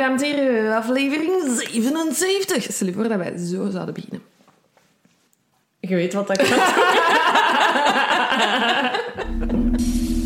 dames en heren, aflevering 77. Stel je voor dat wij zo zouden beginnen. Je weet wat dat gaat.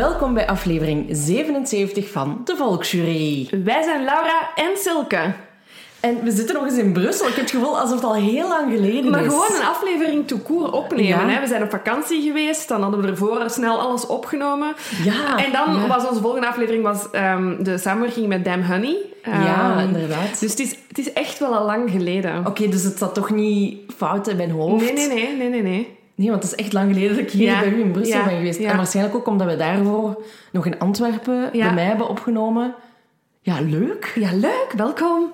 Welkom bij aflevering 77 van De Volksjury. Wij zijn Laura en Silke. En we zitten nog eens in Brussel. Ik heb het gevoel alsof het al heel lang geleden Maar is. gewoon een aflevering to court opnemen. Ja. Hè? We zijn op vakantie geweest, dan hadden we ervoor snel alles opgenomen. Ja, en dan ja. was onze volgende aflevering was, ehm, de samenwerking met Damn Honey. Ja, Ehm, inderdaad. Dus het is, het is echt wel al lang geleden. Oké, dus het zat toch niet fout in mijn hoofd? Nee, nee, nee, nee, nee, nee. Nee, want het is echt lang geleden dat ik hier Ja. bij u in Brussel Ja. ben geweest. Ja. En waarschijnlijk ook omdat we daarvoor nog in Antwerpen bij mij hebben opgenomen. Ja, leuk. Ja, leuk, welkom.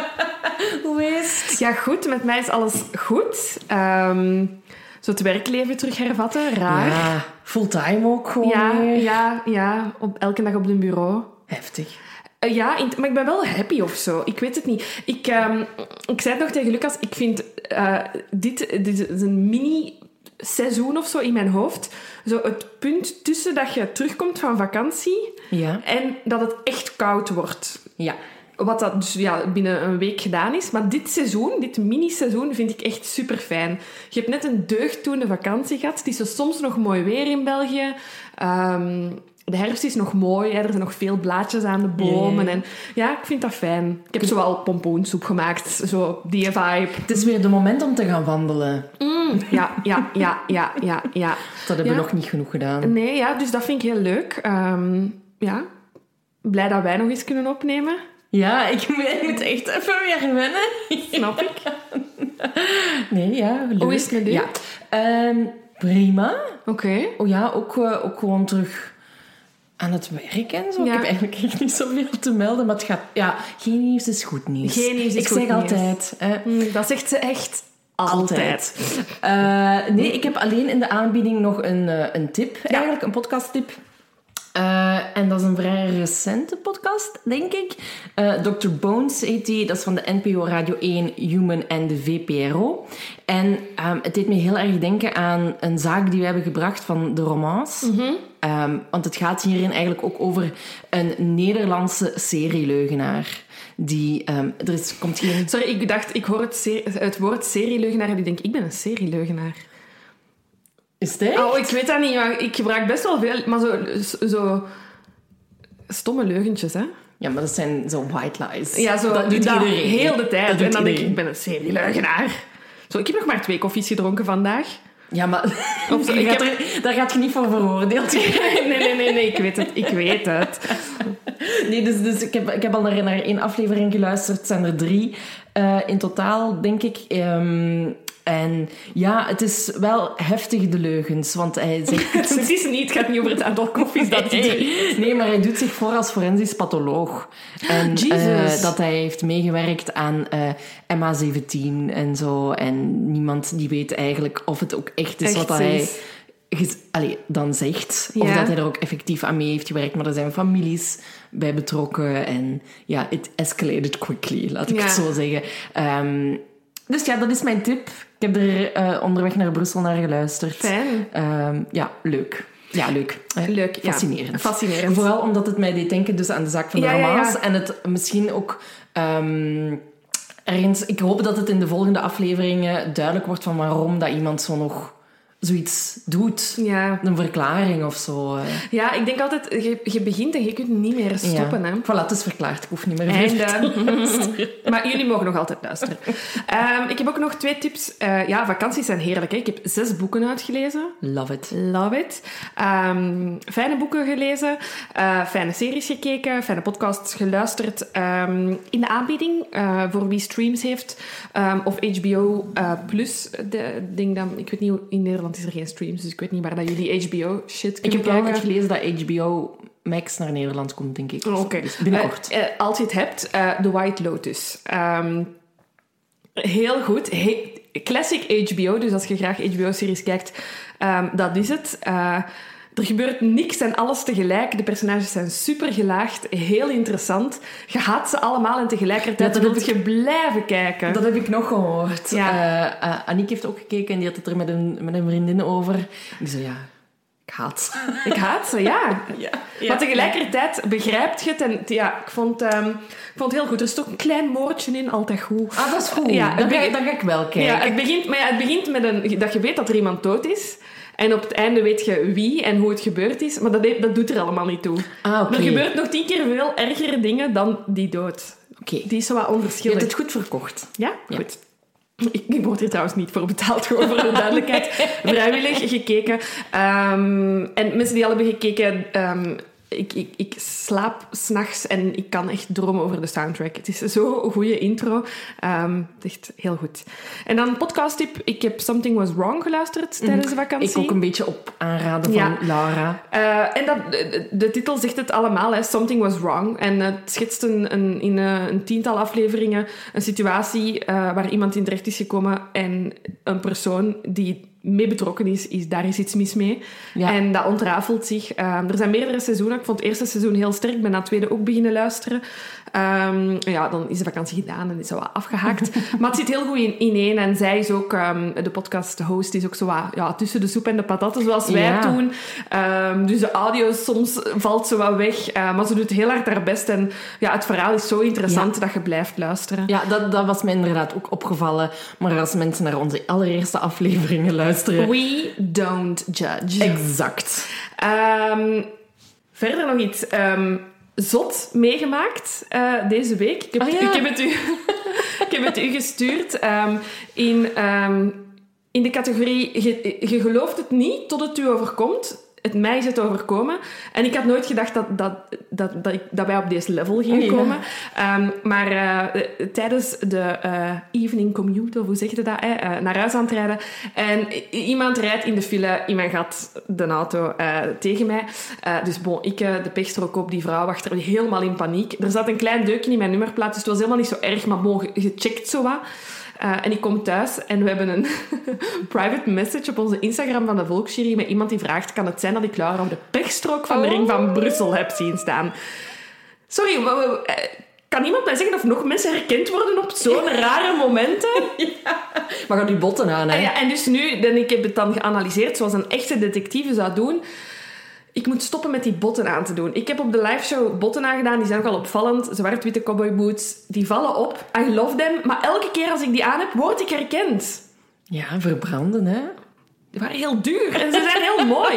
Hoe is het? Ja, goed, met mij is alles goed. Ehm, zo het werkleven terug hervatten, raar. Ja, fulltime ook gewoon Ja, ja, ja, op, elke dag op een bureau. Heftig. Eh, ja, maar ik ben wel happy of zo. Ik weet het niet. Ik, ehm, ik zei het nog tegen Lucas, ik vind eh, dit, dit is een mini-seizoen of zo in mijn hoofd. Zo het punt tussen dat je terugkomt van vakantie Ja. en dat het echt koud wordt. Ja. Wat dat dus ja, binnen een week gedaan is. Maar dit seizoen, dit mini-seizoen, vind ik echt super fijn. Je hebt net een deugddoende vakantie gehad. Het is soms nog mooi weer in België. Ehm, de herfst is nog mooi. Hè. Er zijn nog veel blaadjes aan de bomen. Ja. En ja, ik vind dat fijn. Ik heb zowel pompoensoep gemaakt. Zo die vibe. Het is weer de moment om te gaan wandelen. Ja, ja, ja, ja, ja, ja. Dat hebben we nog niet genoeg gedaan. Nee, ja, dus dat vind ik heel leuk. Ehm, ja, blij dat wij nog eens kunnen opnemen. Ja, ik moet, echt even weer wennen. Snap ik. Nee, ja, leuk. Hoe is het met u? Ja. Ehm, prima. Oké. Oh ja, ook, eh, ook gewoon terug aan het werk en zo. Ja. Ik heb eigenlijk echt niet zoveel te melden, maar het gaat... Ja, geen nieuws is goed nieuws. Geen nieuws is ik goed zeg nieuws. altijd... hè, Mm, Dat zegt ze echt altijd. Eh, nee, ik heb alleen in de aanbieding nog een, eh, een tip, eigenlijk, een podcasttip. Eh, en dat is een vrij recente podcast, denk ik. Dr. Bones heet die. Dat is van de NPO Radio 1, Human en de VPRO. En ehm, het deed me heel erg denken aan een zaak die we hebben gebracht van de romans. Ehm, want het gaat hierin eigenlijk ook over een Nederlandse serieleugenaar. Die, ehm, er is, komt geen Sorry, ik dacht, ik hoor het, het woord serieleugenaar en ik denk, ik ben een serieleugenaar. Is echt? Oh, ik weet dat niet, maar ik gebruik best wel veel, maar zo, zo stomme leugentjes, hè? Ja, maar dat zijn zo white lies. Ja, zo dat doet dat iedereen. heel de tijd. Dat en dan denk ik, ik ben een serieleugenaar. Zo, ik heb nog maar twee koffies gedronken vandaag. Ja, maar Of zo, je ik gaat heb- er- daar gaat je niet voor veroordeeld. nee, nee, nee, nee, ik weet het, ik weet het. Nee, dus, dus ik, heb, ik heb al naar, naar één aflevering geluisterd. Het zijn er drie eh, in totaal, denk ik. Ehm, en ja, het is wel heftig, de leugens. Want hij zegt... Het is niet, het gaat niet over het aantal koffies dat hij Nee, nee, maar hij doet zich voor als forensisch patholoog. En Jesus. eh, dat hij heeft meegewerkt aan eh, MH17 en zo. En niemand die weet eigenlijk of het ook echt is Echt wat hij is. Allee, dan zegt. Of Ja. dat hij er ook effectief aan mee heeft gewerkt. Maar er zijn families bij betrokken. En ja, it escalated quickly, laat ik Ja. het zo zeggen. Ehm, dus ja, dat is mijn tip. Ik heb er eh, onderweg naar Brussel naar geluisterd. Fijn. Ehm, ja, leuk. Ja, leuk. Eh, Leuk, ja. Fascinerend. Fascinerend. Vooral omdat het mij deed denken dus aan de zaak van de romans. En het misschien ook... ehm, ergens, ik hoop dat het in de volgende afleveringen duidelijk wordt van waarom dat iemand zo nog zoiets doet. Ja. Een verklaring of zo. eh. ja, ik denk altijd, je, je begint en je kunt niet meer stoppen. ja. Hè. Voilà, het is verklaard. Ik hoef niet meer te Einde. maar jullie mogen nog altijd luisteren. Ehm, ik heb ook nog twee tips. Eh, ja, vakanties zijn heerlijk. Hè? Ik heb zes boeken uitgelezen. Love it. Love it. Ehm, fijne boeken gelezen, eh, fijne series gekeken, fijne podcasts geluisterd. Ehm, in de aanbieding, voor wie streams heeft, of HBO Plus, de, ding dan, ik weet niet hoe in Nederland Nederland is er geen streams, dus ik weet niet waar dat jullie HBO-shit Ik kunnen heb eigenlijk kijken. gelezen dat HBO Max naar Nederland komt, denk ik. Oh, Oké. Dus binnenkort. Eh, eh, als je het hebt, eh, The White Lotus. Ehm, heel goed. He- classic HBO, dus als je graag HBO-series kijkt, ehm, dat is het. Er gebeurt niks en alles tegelijk. De personages zijn super gelaagd, heel interessant. Je haat ze allemaal en tegelijkertijd Ja, wil heb je blijven kijken. Dat heb ik nog gehoord. Ja. Eh, eh, Aniek heeft ook gekeken en die had het er met een, met een vriendin over. Die zei, ja, ik haat. Ik haat ze, ja. Ja. Maar tegelijkertijd begrijpt je het. En ja, ik vond, ehm, ik vond het heel goed. Er is ook een klein moordje in, altijd goed. Ah, dat is goed. Ja, ik- dan ga ik wel kijken. Ja, het begint, maar ja, het begint met een, dat je weet dat er iemand dood is. En op het einde weet je wie en hoe het gebeurd is. Maar dat, dat doet er allemaal niet toe. Ah. Er gebeurt nog tien keer veel ergere dingen dan die dood. Oké. Die is zo wat Je onverschillig. hebt het goed verkocht. Ja? Ja. Goed. Ik, ik word hier trouwens niet voor betaald, gewoon voor de duidelijkheid. Vrijwillig gekeken. Ehm, en mensen die al hebben gekeken... ehm, ik, ik, ik slaap s'nachts en ik kan echt dromen over de soundtrack. Het is zo'n goede intro. Is echt heel goed. En dan podcasttip. Ik heb Something Was Wrong geluisterd tijdens de vakantie. Ik ook een beetje op aanraden van Ja. Laura. Eh, en dat, de, de titel zegt het allemaal, hè. Something was wrong. En het schetst een, een, in een tiental afleveringen een situatie eh, waar iemand in terecht is gekomen en een persoon die mee betrokken is, is daar is iets mis mee. Ja. En dat ontrafelt zich. Eh, er zijn meerdere seizoenen. Ik vond het eerste seizoen heel sterk. Ik ben na het tweede ook beginnen luisteren. Ehm, ja, dan is de vakantie gedaan en is zo wat afgehaakt. maar het zit heel goed in. En zij is ook, ehm, de podcast-host, is ook zo wat ja, tussen de soep en de patatten, zoals wij Ja. doen. Ehm, dus de audio soms valt ze wat weg. eh, maar ze doet heel hard haar best. En ja, het verhaal is zo interessant dat je blijft luisteren. Ja, dat, dat was mij inderdaad ook opgevallen. Maar als mensen naar onze allereerste afleveringen luisteren... We don't judge. Exact. Ehm, verder nog iets ehm, zot meegemaakt eh, deze week. Ik heb, Ah, ja. ik heb, het, u, ik heb het u gestuurd ehm, in, in de categorie je, je gelooft het niet tot het u overkomt. Het mij is het overkomen. En ik had nooit gedacht dat, dat, dat, dat, ik, dat wij op deze level gingen Ja. komen. Ehm, maar eh, tijdens de eh, evening commute, of hoe zeg je dat, hè, eh, naar huis aan het rijden. En iemand rijdt in de file in mijn gat de auto eh, tegen mij. Eh, dus bon, ik eh, de pechstrook op, die vrouw achter helemaal in paniek. Er zat een klein deukje in mijn nummerplaat, dus het was helemaal niet zo erg, maar bon, ge- gecheckt zo wat. Eh, en ik kom thuis en we hebben een private message op onze Instagram van de Volksjury met iemand die vraagt: kan het zijn dat ik Laura op de pechstrook van de Ring van Brussel heb zien staan? Sorry, eh, kan iemand mij zeggen of nog mensen herkend worden op zo'n rare momenten? Maar ga die botten aan, hè. En, ja, en dus nu, en ik heb het dan geanalyseerd zoals een echte detectieve zou doen. Ik moet stoppen met die botten aan te doen. Ik heb op de liveshow botten aangedaan, die zijn ook al opvallend. Zwart-witte cowboyboots, die vallen op. I love them. Maar elke keer als ik die aan heb, word ik herkend. Ja, verbranden, hè. Die waren heel duur en ze zijn heel mooi.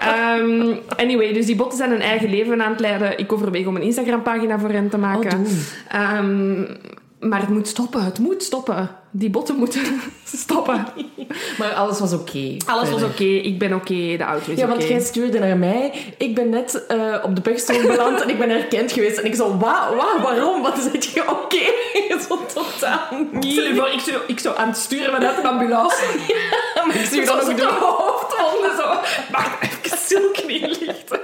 Ehm, anyway, dus die botten zijn een eigen leven aan het leiden. Ik overweeg om een Instagram-pagina voor hen te maken. Oh, doen. Ehm, maar het moet stoppen, het moet stoppen. Die botten moeten stoppen. Maar alles was oké. Alles was oké, ik ben oké, de auto is Ja, want jij stuurde naar mij. Ik ben net eh, op de pechstrook beland en ik ben herkend geweest. En ik zo, wa, wa, waarom? Wat zeg je? Oké, zo totaal niet. Stel je voor, ik zou, ik zou aan het sturen vanuit een ambulance. Maar ik Zo dan ook de hoofdwonden zo. Wacht, even stil knielichten.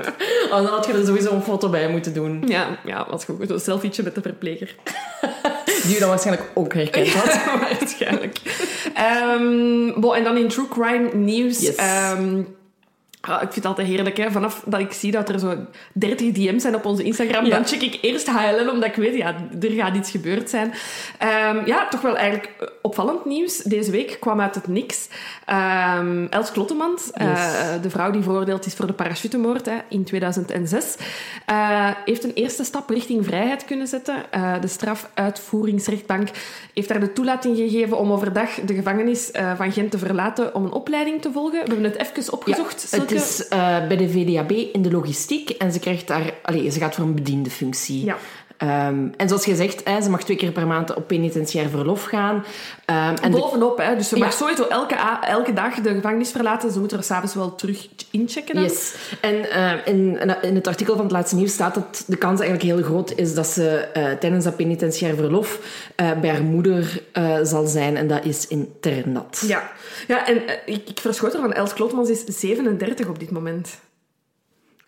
Oh, dan had je er sowieso een foto bij moeten doen. Ja, ja, was goed. Zo'n selfietje met de verpleger. Die je dan waarschijnlijk ook herkend had. Ja, waarschijnlijk. Ehm, bon, en dan in true crime nieuws. Yes. ehm, ah, ik vind het altijd heerlijk, hè. Vanaf dat ik zie dat er zo 30 DM's zijn op onze Instagram, Ja. dan check ik eerst HLN, omdat ik weet, ja, er gaat iets gebeurd zijn. Ehm, ja, toch wel eigenlijk opvallend nieuws. Deze week kwam uit het niks. Ehm, Els Klottemans, eh, de vrouw die veroordeeld is voor de parachutemoord hè, in 2006, eh, heeft een eerste stap richting vrijheid kunnen zetten. Eh, de strafuitvoeringsrechtbank heeft haar de toelating gegeven om overdag de gevangenis van Gent te verlaten om een opleiding te volgen. We hebben het even opgezocht. Is eh, bij de VDAB in de logistiek en ze krijgt daar... Allee, ze gaat voor een bediende functie. Ja. Ehm, en zoals je zegt, hè, ze mag twee keer per maand op penitentiair verlof gaan. Ehm, en de- Bovenop, hè. Dus ze mag Ja. sowieso elke, elke dag de gevangenis verlaten. Ze moeten er s'avonds wel terug inchecken. dan. Yes. En eh, in, in het artikel van het laatste nieuws staat dat de kans eigenlijk heel groot is dat ze eh, tijdens dat penitentiair verlof eh, bij haar moeder eh, zal zijn. En dat is in Ternat. Ja, ja en ik, ik verschoot ervan. Els Klotmans is 37 op dit moment.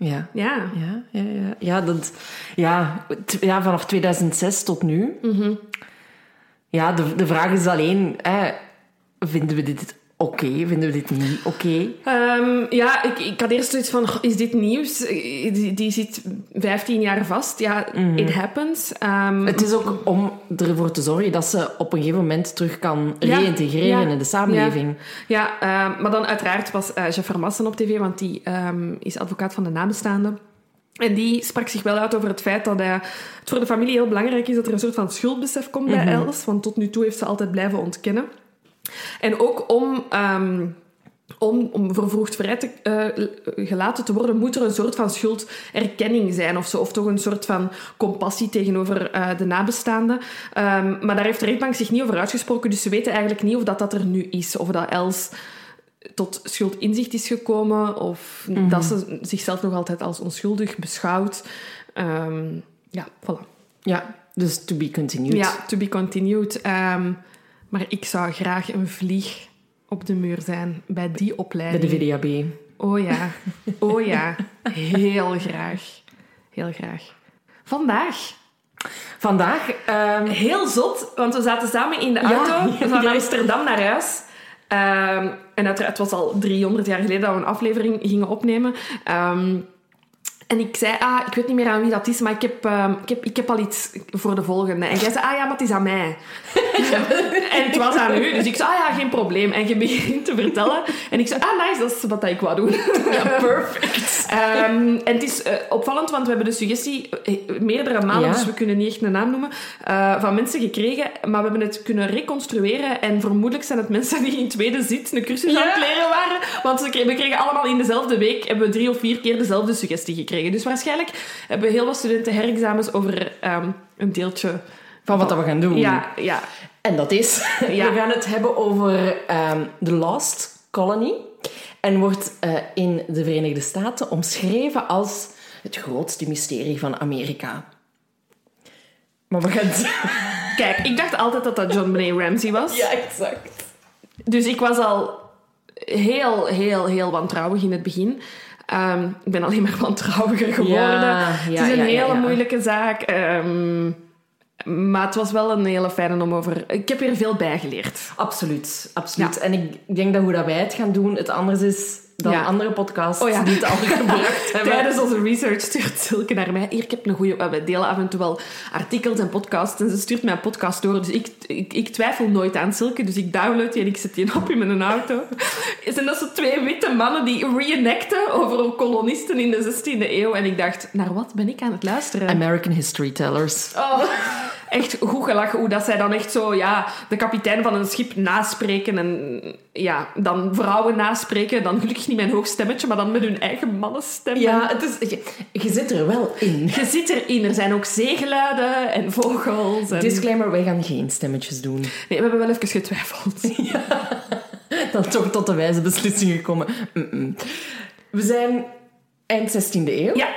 Ja. Ja. Ja, ja, ja. Ja, dat, ja, ja, vanaf 2006 tot nu. Ja, de, de vraag is alleen, hè, vinden we dit oké? Vinden we dit niet oké? Ehm, ja, ik, ik had eerst zoiets van, is dit nieuws? Die, die zit 15 jaar vast. Ja, it happens. Ehm, Het is ook om ervoor te zorgen dat ze op een gegeven moment terug kan Ja, reïntegreren ja, in de samenleving. Ja, ehm, maar dan uiteraard was eh Jeff Vermassen op tv, want die is advocaat van de nabestaanden. En die sprak zich wel uit over het feit dat hij, het voor de familie heel belangrijk is dat er een soort van schuldbesef komt bij Els. Want tot nu toe heeft ze altijd blijven ontkennen. En ook om, ehm, om, om vervroegd vrij te, eh, gelaten te worden, moet er een soort van schulderkenning zijn of zo. Of toch een soort van compassie tegenover eh, de nabestaanden. Ehm, maar daar heeft de rechtbank zich niet over uitgesproken. Dus ze weten eigenlijk niet of dat, dat er nu is. Of dat Els tot schuldinzicht is gekomen. Of dat ze zichzelf nog altijd als onschuldig beschouwt. Ehm, ja, voilà. Ja, dus to be continued. Ja, to be continued. Ehm, maar ik zou graag een vlieg op de muur zijn bij die Bij opleiding. de VDAB. Oh ja, oh ja. Heel graag. Heel graag. Vandaag. Vandaag... ehm, Heel zot, want we zaten samen in de auto ja, van ja. Amsterdam naar huis. Ehm, en uiteraard, het was al 300 jaar geleden dat we een aflevering gingen opnemen. Ehm, en ik zei, ah, ik weet niet meer aan wie dat is, maar ik heb, ehm, ik heb, ik heb al iets voor de volgende. En jij zei, ah ja, maar het is aan mij. en het was aan u. Dus ik zei, ah ja, geen probleem. En je begint te vertellen. En ik zei, ah nice, dat is wat ik wou doen. perfect. Ehm, en het is eh, opvallend, want we hebben de suggestie eh, meerdere malen, Ja. dus we kunnen niet echt een naam noemen, eh, van mensen gekregen. Maar we hebben het kunnen reconstrueren. En vermoedelijk zijn het mensen die in tweede zit een cursus aan het leren waren. Want we kregen allemaal in dezelfde week hebben we drie of vier keer dezelfde suggestie gekregen. Dus waarschijnlijk hebben heel wat studenten herexamens over ehm, een deeltje. Van wat dat we gaan doen. Ja, ja. En dat is, Ja. we gaan het hebben over ehm The Lost Colony. En wordt eh, in de Verenigde Staten omschreven als het grootste mysterie van Amerika. Maar we gaan. Kijk, ik dacht altijd dat dat John Benet Ramsey was. Ja, exact. Dus ik was al heel, heel, heel wantrouwig in het begin. Ehm, ik ben alleen maar wantrouwiger geworden. Ja, het is een hele moeilijke zaak. ehm, maar het was wel een hele fijne om over... Ik heb hier veel bij geleerd. Absoluut, absoluut. En ik denk dat hoe dat wij het gaan doen, het anders is dan Ja. andere podcasts Oh ja. die het al gebracht hebben. Tijdens onze research stuurt Silke naar mij. Hier, ik heb een goede... We delen af en toe wel artikels en podcasts. En ze stuurt mij een podcast door. Dus ik, ik, ik twijfel nooit aan Silke. Dus ik download die en ik zet die op in mijn auto. Zijn dat zo twee witte mannen die reenacten over kolonisten in de 16e eeuw. En ik dacht, naar wat ben ik aan het luisteren? American History Tellers. Oh, echt goed gelachen hoe dat zij dan echt zo, ja, de kapitein van een schip naspreken en ja, dan vrouwen naspreken. Dan gelukkig niet mijn hoog stemmetje, maar dan met hun eigen mannenstem. Ja, het is, je, je zit er wel in. Je zit erin. Er zijn ook zeegeluiden en vogels. En... Disclaimer, wij gaan geen stemmetjes doen. Nee, we hebben wel even getwijfeld. dan toch tot de wijze beslissing gekomen. Mm-mm. We zijn eind 16e eeuw. Ja,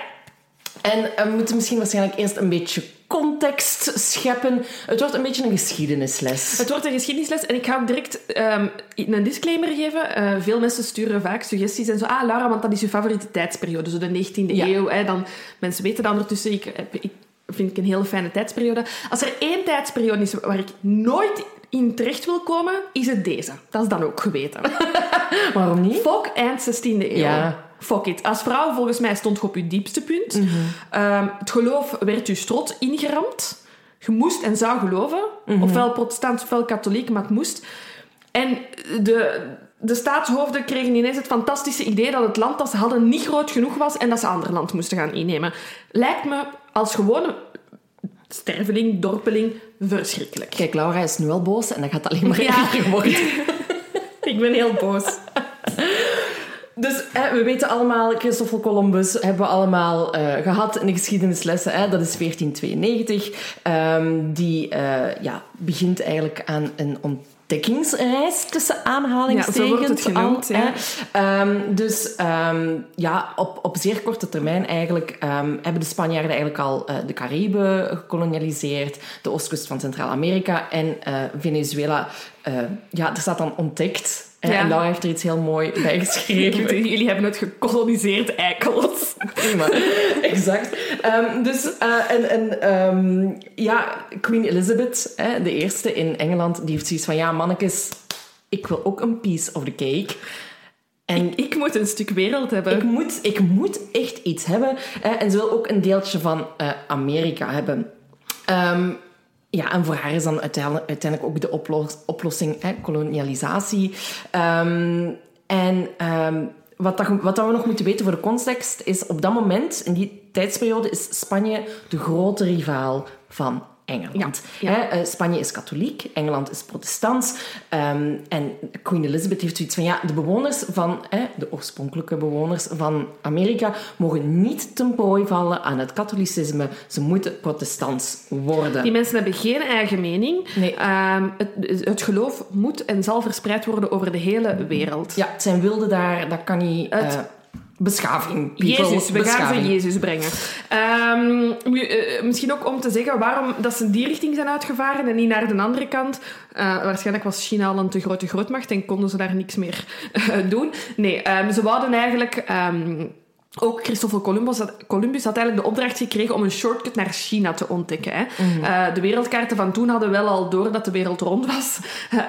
En eh, we moeten misschien waarschijnlijk eerst een beetje context scheppen. Het wordt een beetje een geschiedenisles. het wordt een geschiedenisles en ik ga ook direct ehm, een disclaimer geven. Eh, veel mensen sturen vaak suggesties en zo. Ah, Laura, want dat is je favoriete tijdsperiode, zo de 19e Ja. eeuw. Hè, dan, mensen weten dat ondertussen. Ik, ik vind ik een hele fijne tijdsperiode. Als er één tijdsperiode is waar ik nooit in terecht wil komen, is het deze. Dat is dan ook geweten. Waarom niet? Fuck eind 16e eeuw. Ja. Fuck it. Als vrouw, volgens mij, stond je op je diepste punt. Ehm, het geloof werd je strot ingeramd. Je moest en zou geloven. Ofwel protestant, ofwel katholiek, maar het moest. En de, de staatshoofden kregen ineens het fantastische idee dat het land dat ze hadden niet groot genoeg was en dat ze ander land moesten gaan innemen. Lijkt me als gewone sterveling, dorpeling, verschrikkelijk. Kijk, Laura is nu al boos en dat gaat alleen maar Ja. erger worden. Ik ben heel boos. Dus hè, we weten allemaal, Christopher Columbus hebben we allemaal uh, gehad in de geschiedenislessen. Hè, dat is 1492. Um, die uh, ja, begint eigenlijk aan een ontdekkingsreis tussen aanhalingstekens. Ja, zo wordt het genoemd. Al, ja. Um, dus um, ja, op, op zeer korte termijn eigenlijk hebben de Spanjaarden eigenlijk al uh, de Cariben gekolonialiseerd, de oostkust van Centraal-Amerika en Venezuela. ja, er staat dan ontdekt ja. En Laura heeft er iets heel mooi bij geschreven. Jullie hebben het gekoloniseerd, eikels. Prima, exact. Um, dus, uh, en, en um, ja, Queen Elizabeth, hè, de eerste in Engeland, die heeft zoiets van, ja, mannetjes, ik wil ook een piece of the cake. En ik, ik, moet een stuk wereld hebben. Ik moet, ik moet echt iets hebben. Hè, en ze wil ook een deeltje van uh, Amerika hebben. Um, ja, en voor haar is dan uiteindelijk, ook de oplossing hè, kolonialisatie. Um, en um, wat, dat, wat dat we nog moeten weten voor de context is op dat moment, in die tijdsperiode, is Spanje de grote rivaal van Engeland. Ja, eh, Spanje is katholiek, Engeland is protestants. Ehm, en Queen Elizabeth heeft zoiets van, ja, de bewoners van, de oorspronkelijke bewoners van Amerika, mogen niet ten prooi vallen aan het katholicisme. Ze moeten protestants worden. Die mensen hebben geen eigen mening. Nee. Ehm, het, het, geloof moet en zal verspreid worden over de hele wereld. Ja, het zijn wilden daar, dat kan niet... Het, uh, beschaving. Jezus, we gaan ze Jezus brengen. Um, misschien ook om te zeggen waarom dat ze in die richting zijn uitgevaren en niet naar de andere kant. Uh, waarschijnlijk was China al een te grote grootmacht en konden ze daar niks meer uh, doen. Nee, um, ze wouden eigenlijk... Um, ook Christopher Columbus had, Columbus had eigenlijk de opdracht gekregen om een shortcut naar China te ontdekken. Hè. Mm uh, de wereldkaarten van toen hadden wel al door dat de wereld rond was. um,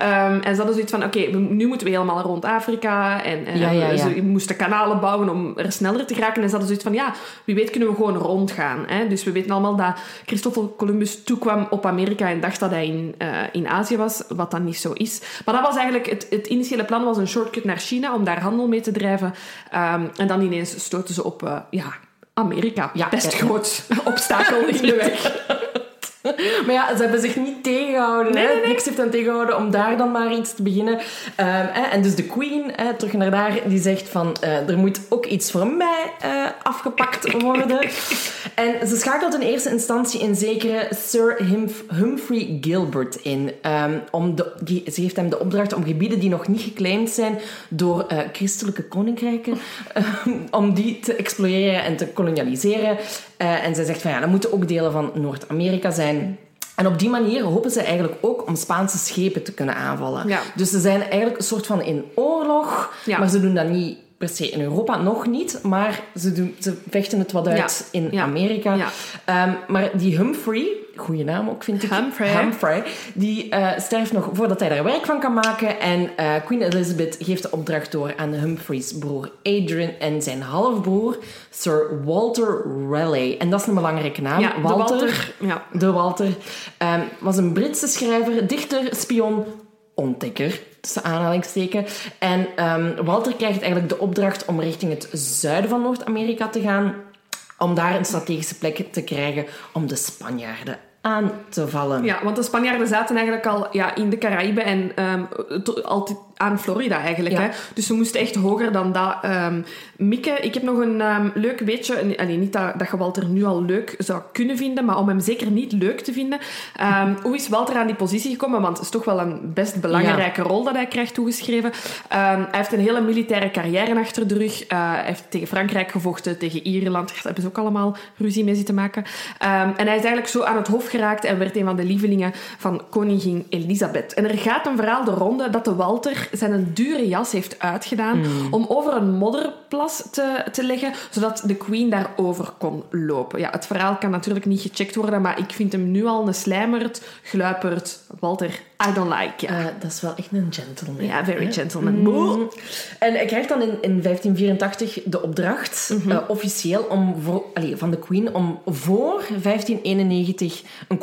en ze hadden zoiets van, oké, okay, nu moeten we helemaal rond Afrika. En, en ja, ja, ja. ze moesten kanalen bouwen om er sneller te geraken. En ze hadden zoiets van, ja, wie weet kunnen we gewoon rondgaan. Hè. Dus we weten allemaal dat Christopher Columbus toekwam op Amerika en dacht dat hij in, uh, in Azië was, wat dan niet zo is. Maar dat was eigenlijk, het, het initiële plan was een shortcut naar China om daar handel mee te drijven. Um, en dan ineens stoten ze op uh, ja, Amerika. Ja, best groot obstakel in de weg. maar ja, ze hebben zich niet tegengehouden. Nee, nee, Niks heeft hen tegengehouden om daar dan maar iets te beginnen. Um, hè, en dus de queen, hè, terug naar daar, die zegt van... Uh, er moet ook iets voor mij uh, afgepakt worden. en ze schakelt in eerste instantie een zekere Sir Humphrey Gilbert in. Um, om de, die, ze geeft hem de opdracht om gebieden die nog niet geclaimd zijn door uh, christelijke koninkrijken... om die te exploreren en te kolonialiseren. en zij zegt van ja, dat moeten ook delen van Noord-Amerika zijn en op die manier hopen ze eigenlijk ook om Spaanse schepen te kunnen aanvallen. Dus ze zijn eigenlijk een soort van in oorlog, maar ze doen dat niet per se in Europa, nog niet, maar ze, doen, ze vechten het wat uit in Amerika. Um, maar die Humphrey, goede naam ook vind ik. Humphrey. Humphrey die uh, sterft nog voordat hij daar werk van kan maken. En uh, Queen Elizabeth geeft de opdracht door aan Humphreys broer Adrian en zijn halfbroer Sir Walter Raleigh. En dat is een belangrijke naam. Ja, Walter. De Walter. Ja. De Walter um, was een Britse schrijver, dichter, spion, ontdekker, tussen aanhalingstekens. En um, Walter krijgt eigenlijk de opdracht om richting het zuiden van Noord-Amerika te gaan om daar een strategische plek te krijgen om de Spanjaarden aan te vallen. Ja, want de Spanjaarden zaten eigenlijk al ja, in de Caraïben en um, altijd aan Florida eigenlijk. Hè? Dus we moesten echt hoger dan dat um, mikken. Ik heb nog een um, leuk weetje. Allee, niet dat, dat je Walter nu al leuk zou kunnen vinden, maar om hem zeker niet leuk te vinden. Hoe is Walter aan die positie gekomen? Want het is toch wel een best belangrijke rol dat hij krijgt toegeschreven. hij heeft een hele militaire carrière achter de rug. Uh, hij heeft tegen Frankrijk gevochten, tegen Ierland. Daar hebben ze ook allemaal ruzie mee zitten maken. en hij is eigenlijk zo aan het hof geraakt en werd een van de lievelingen van koningin Elisabeth. En er gaat een verhaal de ronde dat de Walter zijn een dure jas heeft uitgedaan mm. om over een modderplas te, te leggen, zodat de queen daarover kon lopen. Ja, het verhaal kan natuurlijk niet gecheckt worden, maar ik vind hem nu al een slijmerd, gluiperd Walter I don't like. Ja. Uh, dat is wel echt een gentleman. Ja, very gentleman. Mm. En hij krijgt dan in, in 1584 de opdracht, mm -hmm. uh, officieel, om voor, allez, van de Queen om voor 1591 een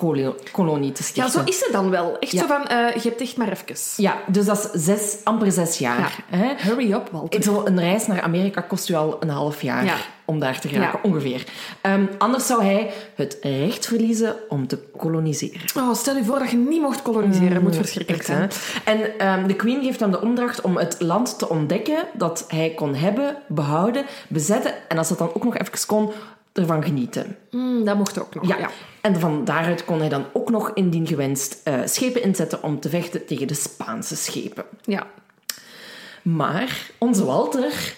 kolonie te stichten. Ja, zo is het dan wel. Echt ja. zo van, uh, je hebt echt maar even. Ja, dus dat is zes, amper zes jaar. Ja. Hè? Hurry up, Walter. Zo een reis naar Amerika kost u al een half jaar. Om daar te geraken, Ja. ongeveer. Ehm, anders zou hij het recht verliezen om te koloniseren. Oh, stel je voor dat je niet mocht koloniseren. Dat moet verschrikkelijk Echt, hè? zijn. En ehm, de queen geeft hem de opdracht om het land te ontdekken dat hij kon hebben, behouden, bezetten en als dat dan ook nog even kon, ervan genieten. Mm, dat mocht ook nog. Ja. Ja. En van daaruit kon hij dan ook nog indien gewenst eh, schepen inzetten om te vechten tegen de Spaanse schepen. ja. Maar onze Walter,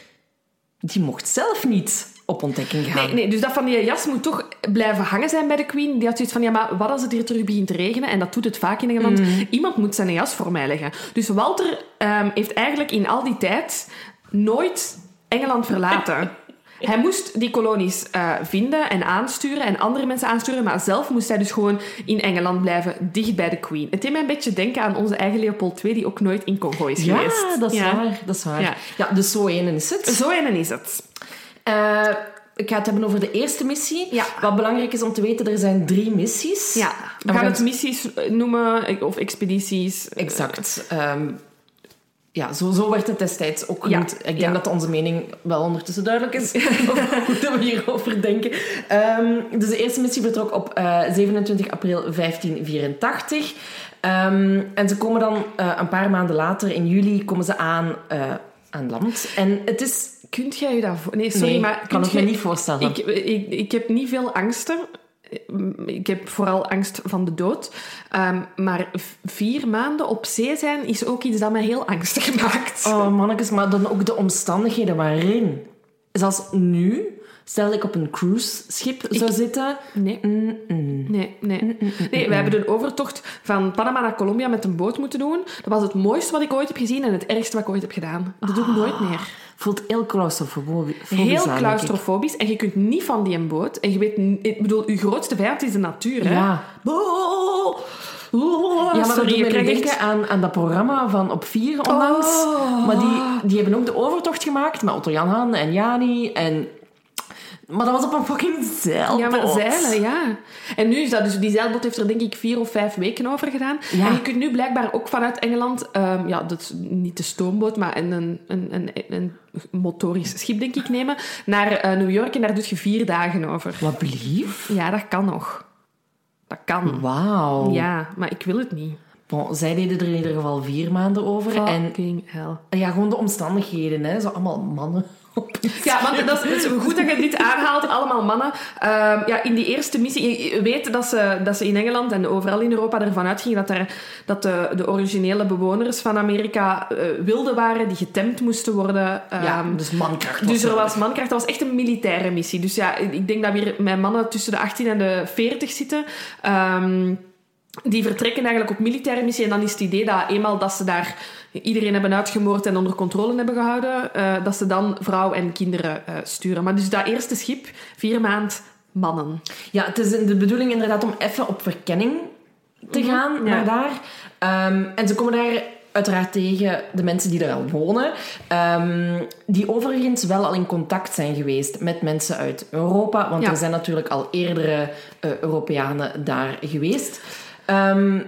die mocht zelf niet op ontdekking gaan. Nee, nee, dus dat van die jas moet toch blijven hangen zijn bij de queen. Die had zoiets van, ja, maar wat als het hier terug begint te regenen? En dat doet het vaak in Engeland. Iemand moet zijn jas voor mij leggen. Dus Walter ehm, heeft eigenlijk in al die tijd nooit Engeland verlaten. Hij moest die kolonies eh, vinden en aansturen en andere mensen aansturen, maar zelf moest hij dus gewoon in Engeland blijven, dicht bij de Queen. Het deed mij een beetje denken aan onze eigen Leopold II, die ook nooit in Congo is ja, geweest. dat is Ja. waar. Dat is waar. Ja. Ja. dus zo één is het. Zo een is het. Eh, ik ga het hebben over de eerste missie. Ja. Wat belangrijk is om te weten, er zijn drie missies. Ja, we gaan het missies noemen, of expedities. Exact. Ehm, ja, zo, zo werd het destijds ook genoemd. Ik denk dat onze mening wel ondertussen duidelijk is over hoe we hierover denken. Ehm, dus de eerste missie vertrok op eh, 27 april 1584. Ehm, en ze komen dan eh, een paar maanden later, in juli, komen ze aan, eh, aan land. En het is... Kunt jij je dat voor... Nee, sorry, Nee, maar... kan ik me niet voorstellen. Ik, ik, ik heb niet veel angsten. Ik heb vooral angst van de dood. Ehm, maar vier maanden op zee zijn is ook iets dat mij heel angstig maakt. Oh, mannetjes, maar dan ook de omstandigheden waarin. Zoals nu, stel ik op een cruiseschip zou zitten... Nee. Nee, nee. Nee, we hebben een overtocht van Panama naar Colombia met een boot moeten doen. Dat was het mooiste wat ik ooit heb gezien en het ergste wat ik ooit heb gedaan. Dat doe ik nooit meer. Voelt heel claustrofobisch Heel aan, claustrofobisch en je kunt niet van die een boot. En je weet, ik bedoel, je grootste vijand is de natuur. Hè? Ja. Oh, Ja, maar sorry, dat doet denken aan, aan dat programma van Op 4 onlangs. Oh. Maar die, die hebben ook de overtocht gemaakt met Otto Jan Han en Jani. En... Maar dat was op een fucking zeilboot. Ja, maar zeilen, ja. En nu is dat dus... Die zeilboot heeft er denk ik vier of vijf weken over gedaan. Ja. En je kunt nu blijkbaar ook vanuit Engeland... ehm, ja, dat is niet de stoomboot, maar een, een, een, een, motorisch schip, denk ik, nemen. Naar eh, New York en daar doe je vier dagen over. Wat blief? Ja, dat kan nog. Dat kan. Wauw. Ja, maar ik wil het niet. Bon, zij deden er in ieder geval vier maanden over. En Fucking hell. ja, gewoon de omstandigheden. Hè. Zo allemaal mannen. Ja, want dat is, goed dat je dit aanhaalt. Allemaal mannen. Ehm, ja, in die eerste missie... Je weet dat ze, dat ze in Engeland en overal in Europa ervan uitgingen dat, er, dat de, de originele bewoners van Amerika eh, wilden waren die getemd moesten worden. Ja, Ehm, dus mankracht. dus er was mankracht. Dat was echt een militaire missie. Dus ja, ik denk dat we hier met mannen tussen de 18 en de 40 zitten. Ehm, die vertrekken eigenlijk op militaire missie. En dan is het idee dat eenmaal dat ze daar iedereen hebben uitgemoord en onder controle hebben gehouden, eh, dat ze dan vrouw en kinderen eh, sturen. Maar dus dat eerste schip, vier maand mannen. Ja, het is de bedoeling inderdaad om even op verkenning te gaan Mhm, ja. naar daar. Ehm, en ze komen daar uiteraard tegen de mensen die er al wonen. ehm, die overigens wel al in contact zijn geweest met mensen uit Europa. Want Ja. er zijn natuurlijk al eerdere eh, Europeanen daar geweest. Ehm,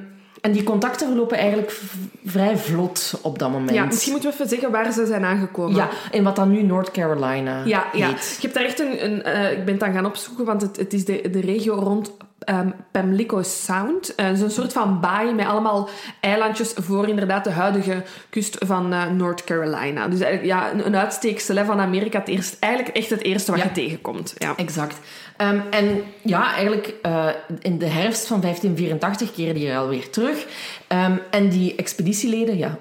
en die contacten verlopen eigenlijk vrij vlot op dat moment. Ja, misschien moeten we even zeggen waar ze zijn aangekomen. Ja, in wat dan nu North Carolina Ja, ja. heet. Je hebt daar echt een... een eh, ik ben het dan gaan opzoeken, want het, het is de, de regio rond ehm, Pamlico Sound. Eh, Zo'n soort van baai met allemaal eilandjes voor inderdaad de huidige kust van eh, North Carolina. Dus eigenlijk, ja, een, een uitsteeksel van Amerika. Het eerst, eigenlijk echt het eerste wat Ja. je tegenkomt. Ja. Exact. Ehm, en ja, eigenlijk eh, in de herfst van 1584 keren die er alweer terug. Ehm, en die expeditieleden, ja,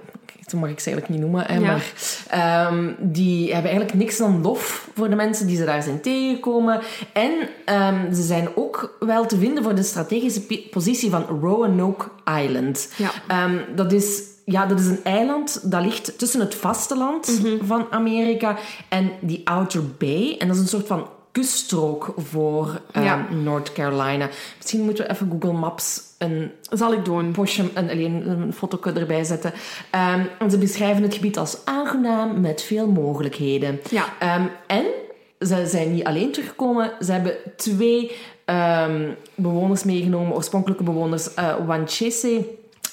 zo mag ik ze eigenlijk niet noemen, hè, Ja. maar ehm, die hebben eigenlijk niks dan lof voor de mensen die ze daar zijn tegengekomen. En ze zijn ook wel te vinden voor de strategische positie van Roanoke Island. Ja. Dat is ja, dat is een eiland dat ligt tussen het vasteland Mhm. van Amerika en die Outer Bay. En dat is een soort van kuststrook voor Ja. North Carolina. Misschien moeten we even Google Maps een Zal ik doen. postje, een, alleen een foto erbij zetten. Ehm, en ze beschrijven het gebied als aangenaam met veel mogelijkheden. Ja. Ehm, en ze zijn niet alleen teruggekomen. Ze hebben twee ehm, bewoners meegenomen, oorspronkelijke bewoners. eh Wanchese,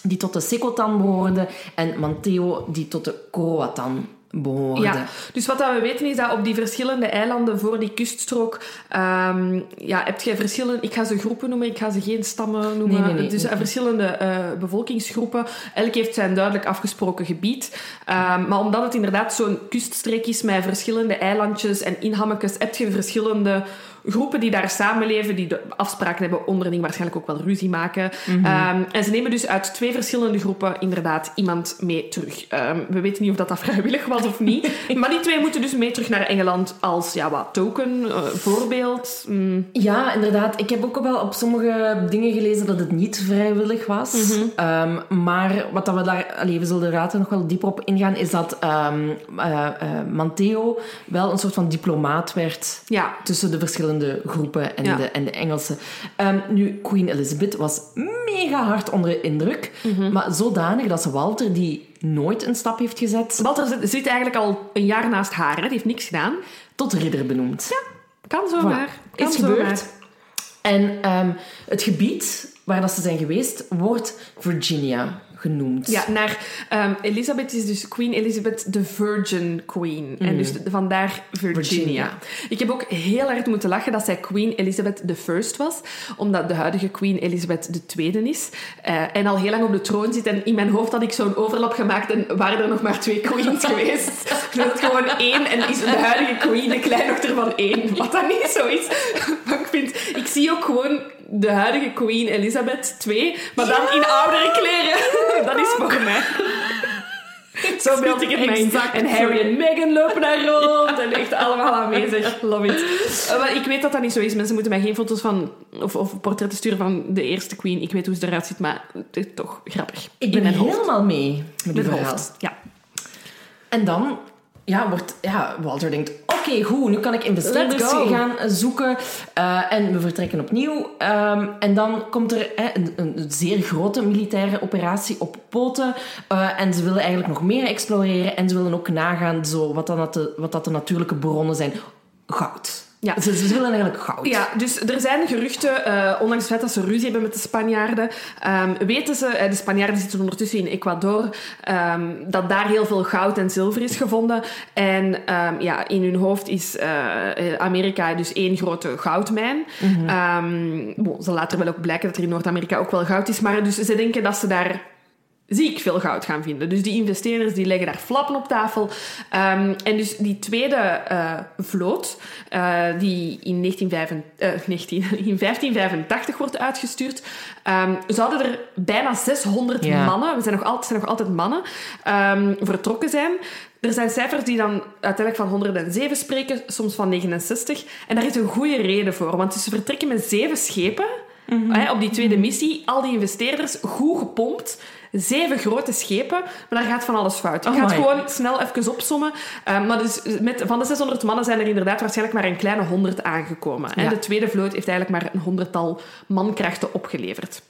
die tot de Secotan behoorden, en Manteo, die tot de Croatan behoorden. Ja, dus wat dat we weten is dat op die verschillende eilanden voor die kuststrook ehm, ja, heb je verschillende... Ik ga ze groepen noemen, ik ga ze geen stammen noemen. Nee, nee, nee. dus eh, verschillende eh, bevolkingsgroepen. Elk heeft zijn duidelijk afgesproken gebied. Ehm, maar omdat het inderdaad zo'n kuststreek is met verschillende eilandjes en inhammetjes, heb je verschillende groepen die daar samenleven, die de afspraken hebben onderling, waarschijnlijk ook wel ruzie maken. Mhm. Ehm, en ze nemen dus uit twee verschillende groepen inderdaad iemand mee terug. Ehm, we weten niet of dat, dat vrijwillig was of niet. maar die twee moeten dus mee terug naar Engeland als ja, wat token, eh, voorbeeld. Mm. Ja, inderdaad. Ik heb ook wel op sommige dingen gelezen dat het niet vrijwillig was. Mhm. Ehm, maar wat dat we daar... Allee, we zullen er later nog wel dieper op ingaan, is dat ehm, eh, eh, Manteo wel een soort van diplomaat werd Ja, tussen de verschillende groepen en, Ja. de, en de Engelsen. Ehm, nu, Queen Elizabeth was mega hard onder de indruk, Mhm. maar zodanig dat ze Walter, die nooit een stap heeft gezet, Walter zit, zit eigenlijk al een jaar naast haar. Hè. Die heeft niks gedaan. tot ridder benoemd. Kan zomaar. Kan Is zomaar. gebeurd. En ehm, het gebied waar dat ze zijn geweest, wordt Virginia genoemd. Ja, naar ehm, Elizabeth is dus Queen Elizabeth de Virgin Queen. En dus de- vandaar Virginia. Virginia. Ik heb ook heel hard moeten lachen dat zij Queen Elizabeth the First was, omdat de huidige Queen Elizabeth de Tweede is. eh, en al heel lang op de troon zit. En in mijn hoofd had ik zo'n overlap gemaakt en waren er nog maar twee queens geweest. Dat het gewoon één en is de huidige Queen de kleindochter van één. Wat dat niet zo is. Maar ik vind, ik zie ook gewoon de huidige Queen Elizabeth 2, maar dan in oudere kleren. Dat is voor mij. Zo beeld ik het mij. Exact En Harry en Meghan lopen daar rond en echt allemaal aanwezig. Love it. Eh, maar ik weet dat dat niet zo is. Mensen moeten mij geen foto's van of, of portretten sturen van de eerste queen. Ik weet hoe ze eruit ziet, maar het is toch grappig. Ik ben helemaal mee met die hoofd. Ja. En dan ja, wordt ja, Walter denkt, oké, goed, nu kan ik investeerders Let's go. gaan zoeken. Eh, en we vertrekken opnieuw. Ehm, en dan komt er een, een zeer grote militaire operatie op poten. Eh, en ze willen eigenlijk nog meer exploreren. En ze willen ook nagaan zo, wat, dan dat de, wat dat de natuurlijke bronnen zijn. Goud. Ja. Ze, ze willen eigenlijk goud. Ja, dus er zijn geruchten, eh, ondanks het feit dat ze ruzie hebben met de Spanjaarden, ehm, weten ze, eh, de Spanjaarden zitten ondertussen in Ecuador, ehm, dat daar heel veel goud en zilver is gevonden. En ehm, ja, in hun hoofd is eh, Amerika dus één grote goudmijn. Ehm, bon, ze later wel ook blijken dat er in Noord-Amerika ook wel goud is, maar dus ze denken dat ze daar ziek veel goud gaan vinden. Dus die investeerders die leggen daar flappen op tafel. Ehm, en dus die tweede eh, vloot, eh, die in, 1985, eh, 19, in 1585 wordt uitgestuurd, ehm, zouden er bijna 600 Ja. mannen, we zijn nog altijd, zijn nog altijd mannen, ehm, vertrokken zijn. Er zijn cijfers die dan uiteindelijk van 107 spreken, soms van 69. En daar is een goede reden voor, want ze vertrekken met zeven schepen hè, op die tweede missie. Al die investeerders, goed gepompt. Zeven grote schepen, maar daar gaat van alles fout. Ik ga het gewoon snel even opsommen. Eh, maar dus met, van de 600 mannen zijn er inderdaad waarschijnlijk maar een kleine 100 aangekomen. Ja. De tweede vloot heeft eigenlijk maar een honderdtal mankrachten opgeleverd.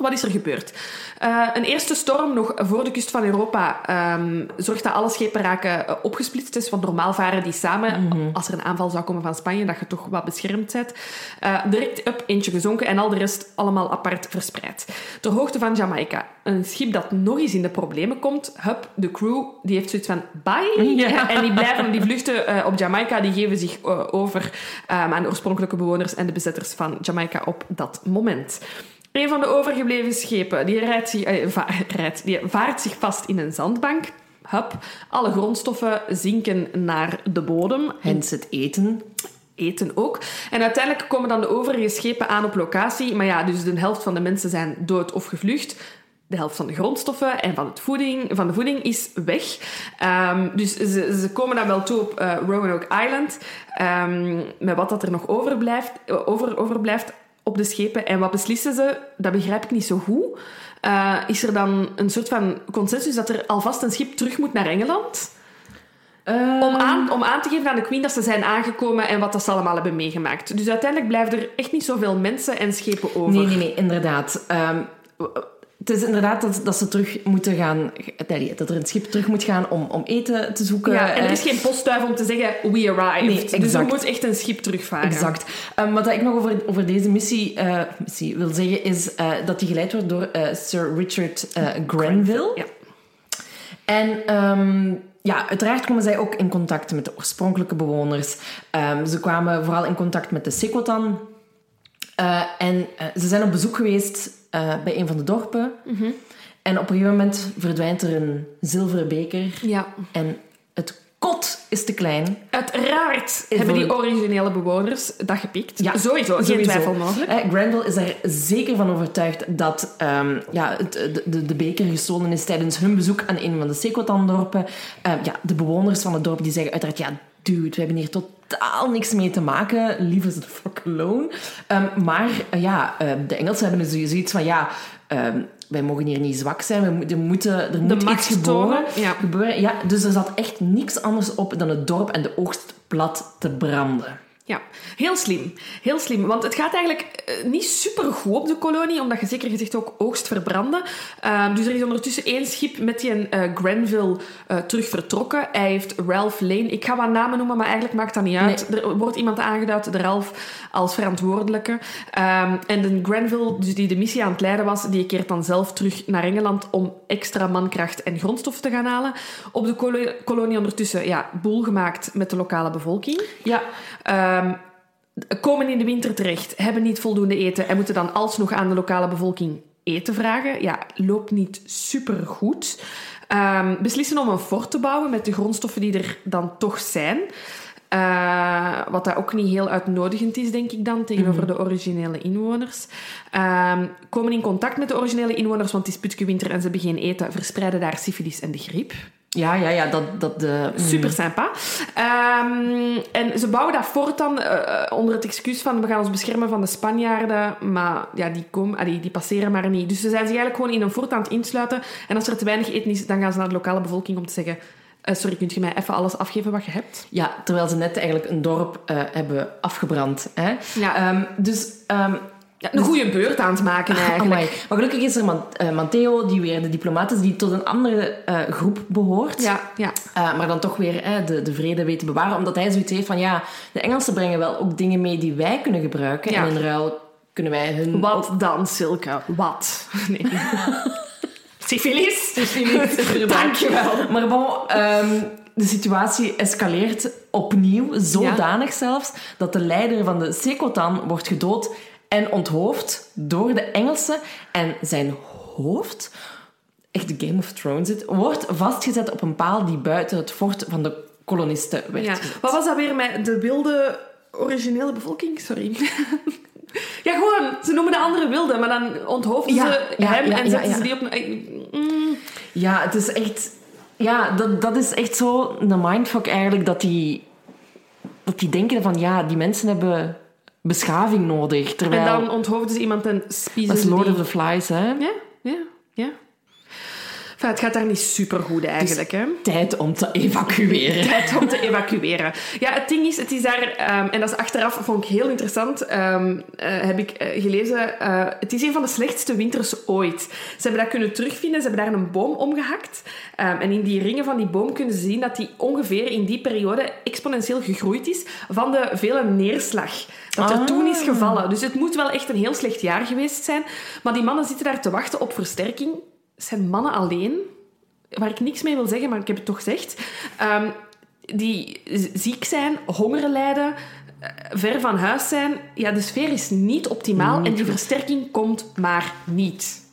Wat is er gebeurd? Eh, een eerste storm nog voor de kust van Europa ehm, zorgt dat alle schepen raken eh, opgesplitst. Dus want normaal varen die samen. Als er een aanval zou komen van Spanje, dat je toch wat beschermd bent. Eh, direct up, eentje gezonken en al de rest allemaal apart verspreid. Ter hoogte van Jamaica. Een schip dat nog eens in de problemen komt. Hup, de crew die heeft zoiets van bye. Ja. En die blijven, die vluchten op Jamaica, die geven zich over ehm, aan de oorspronkelijke bewoners en de bezetters van Jamaica op dat moment. Een van de overgebleven schepen die, zich, eh, va- die vaart zich vast in een zandbank. Hup, alle grondstoffen zinken naar de bodem. Hens het eten. Eten ook. En uiteindelijk komen dan de overige schepen aan op locatie. Maar ja, dus de helft van de mensen zijn dood of gevlucht. De helft van de grondstoffen en van, het voeding, van de voeding is weg. Ehm, dus ze, ze komen dan wel toe op eh, Roanoke Island. ehm, met wat dat er nog overblijft, eh, over, overblijft op de schepen. En wat beslissen ze? Dat begrijp ik niet zo goed. Eh, is er dan een soort van consensus dat er alvast een schip terug moet naar Engeland? Eh, Om aan, om aan te geven aan de Queen dat ze zijn aangekomen en wat dat ze allemaal hebben meegemaakt. Dus uiteindelijk blijven er echt niet zoveel mensen en schepen over. Nee, nee, nee, inderdaad. Ehm, het is inderdaad dat, dat ze terug moeten gaan... Dat er een schip terug moet gaan om, om eten te zoeken. Ja, en er is geen postduif om te zeggen, we arrived. Nee, Dus er moet echt een schip terugvaren. Exact. Ehm, wat ik nog over, over deze missie, eh, missie wil zeggen, is eh, dat die geleid wordt door eh, Sir Richard Grenville. Ja. En ehm, ja, uiteraard komen zij ook in contact met de oorspronkelijke bewoners. Ehm, ze kwamen vooral in contact met de Sekotan. Uh, en uh, ze zijn op bezoek geweest uh, bij een van de dorpen. Mhm. En op een gegeven moment verdwijnt er een zilveren beker. Ja. En het kot is te klein. Uiteraard Is hebben die originele bewoners dat gepikt. Ja, sowieso, geen Sowieso. twijfel mogelijk. Eh, Granville is er zeker van overtuigd dat ehm, ja, het, de, de, de beker gestolen is tijdens hun bezoek aan een van de Sekotan-dorpen. Eh, ja, de bewoners van het dorp die zeggen uiteraard... Ja, dude, we hebben hier totaal niks mee te maken. Leave us the fuck alone. Ehm, maar eh, ja, eh, de Engelsen hebben dus zoiets van... Ja, ehm, wij mogen hier niet zwak zijn. We moeten, er moet iets ja. gebeuren. Ja, dus er zat echt niks anders op dan het dorp en de oogst plat te branden. Ja, heel slim. Heel slim. Want het gaat eigenlijk eh, niet super goed op de kolonie, omdat je zeker gezegd ook oogst verbranden. Ehm, dus er is ondertussen één schip met die eh, Granville eh, terug vertrokken. Hij heeft Ralph Lane. Ik ga wat namen noemen, maar eigenlijk maakt dat niet uit. Er wordt iemand aangeduid, de Ralph, als verantwoordelijke. Ehm, en de Granville, dus die de missie aan het leiden was, die keert dan zelf terug naar Engeland om extra mankracht en grondstoffen te gaan halen. Op de kolo- kolonie ondertussen, ja, boel gemaakt met de lokale bevolking. Ja, Ehm, komen in de winter terecht, hebben niet voldoende eten en moeten dan alsnog aan de lokale bevolking eten vragen. Ja, loopt niet super goed. beslissen om een fort te bouwen met de grondstoffen die er dan toch zijn. Eh, wat dat ook niet heel uitnodigend is, denk ik dan, tegenover de originele inwoners. Ehm, komen in contact met de originele inwoners, want het is putke-winter en ze hebben geen eten, verspreiden daar syfilis en de griep. Ja, ja, ja dat... dat de, Super sympa. Ehm, en ze bouwen dat fort dan eh, onder het excuus van we gaan ons beschermen van de Spanjaarden, maar ja, die, komen, allee, die passeren maar niet. Dus ze zijn zich eigenlijk gewoon in een fort aan het insluiten. En als er te weinig eten is, dan gaan ze naar de lokale bevolking om te zeggen eh, sorry, kunt je mij even alles afgeven wat je hebt? Ja, terwijl ze net eigenlijk een dorp eh, hebben afgebrand. Hè? Ja. Ehm, dus... ehm, een goede beurt aan het maken eigenlijk. amai. Maar gelukkig is er eh, Matteo, die weer de diplomaat is, die tot een andere eh, groep behoort. Ja, ja. Eh, maar dan toch weer eh, de, de vrede weet te bewaren. Omdat hij zoiets heeft van, ja, de Engelsen brengen wel ook dingen mee die wij kunnen gebruiken. Ja. En in ruil kunnen wij hun... Wat dan, Silke? Wat? Nee. Syfilis? Dankjewel. Maar bon, ehm, de situatie escaleert opnieuw, zodanig zelfs, dat de leider van de Sekotan wordt gedood en onthoofd door de Engelsen. En zijn hoofd, echt de Game of Thrones zit, wordt vastgezet op een paal die buiten het fort van de kolonisten werd Ja. Wat was dat weer met de wilde originele bevolking? Sorry. ja, gewoon. Ze noemen de andere wilde, maar dan onthoofden Ja, ze ja, hem en zetten ze die op. Mm. Ja, het is echt... Ja, dat, dat is echt zo een mindfuck eigenlijk, dat die, dat die denken van, ja, die mensen hebben beschaving nodig. Terwijl... En dan onthoofden ze iemand en spiezen Dat is Lord die. of the Flies, hè? Ja, ja, ja. Enfin, het gaat daar niet super goed eigenlijk, hè? Tijd om te evacueren. tijd om te evacueren. Ja, het ding is, het is daar, ehm, en dat is achteraf, vond ik heel interessant, ehm, eh, heb ik eh, gelezen, eh, het is een van de slechtste winters ooit. Ze hebben dat kunnen terugvinden, ze hebben daar een boom omgehakt. Ehm, en in die ringen van die boom kunnen ze zien dat die ongeveer in die periode exponentieel gegroeid is van de vele neerslag dat er Ah. toen is gevallen. Dus het moet wel echt een heel slecht jaar geweest zijn. Maar die mannen zitten daar te wachten op versterking. Zijn mannen alleen waar ik niks mee wil zeggen, maar ik heb het toch gezegd. Ehm, die ziek zijn, honger lijden, eh, ver van huis zijn. Ja, de sfeer is niet optimaal en die versterking komt maar niet.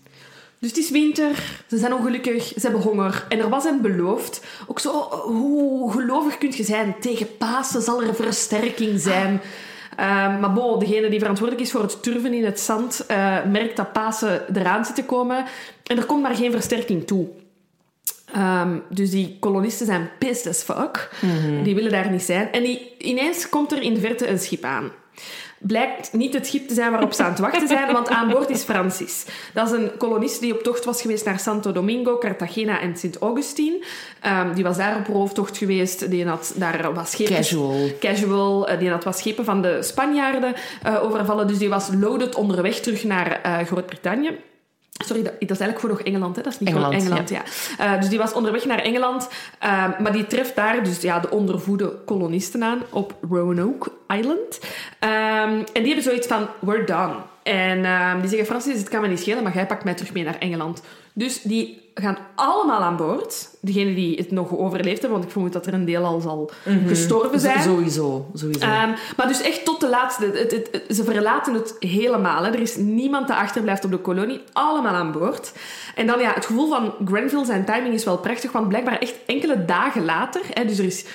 Dus het is winter, ze zijn ongelukkig, ze hebben honger. En er was hen beloofd, ook zo, hoe gelovig kun je zijn? Tegen Pasen zal er versterking zijn. Ehm, maar bon, degene die verantwoordelijk is voor het turven in het zand, eh, merkt dat Pasen eraan zit te komen. En er komt maar geen versterking toe. Ehm, dus die kolonisten zijn pissed as fuck. Die willen daar niet zijn. En die, ineens komt er in de verte een schip aan. Blijkt niet het schip te zijn waarop ze aan het wachten zijn, want aan boord is Francis. Dat is een kolonist die op tocht was geweest naar Santo Domingo, Cartagena en Sint-Augustine. Ehm, die was daar op rooftocht geweest. Die had daar wat schepen... Casual. Casual. eh, Die had wat schepen van de Spanjaarden eh, overvallen. Dus die was loaded onderweg terug naar eh, Groot-Brittannië. Sorry, dat, dat is eigenlijk voor nog Engeland, hè? Dat is niet Engeland, gewoon Engeland, ja. Eh, dus die was onderweg naar Engeland. eh, maar die treft daar dus ja, de ondervoede kolonisten aan op Roanoke Island. Ehm, en die hebben zoiets van, we're done. En ehm, die zeggen, Francis, het kan me niet schelen, maar jij pakt mij terug mee naar Engeland. Dus die gaan allemaal aan boord. Degenen die het nog overleefd hebben, want ik vermoed dat er een deel al zal gestorven zijn. Z- Sowieso, sowieso. Ehm, maar dus echt tot de laatste. Het, het, het- ze verlaten het helemaal. Hè. Er is niemand die achterblijft op de kolonie. Allemaal aan boord. En dan ja, het gevoel van Grenville, zijn timing is wel prachtig. Want blijkbaar echt enkele dagen later. Hè, dus er is...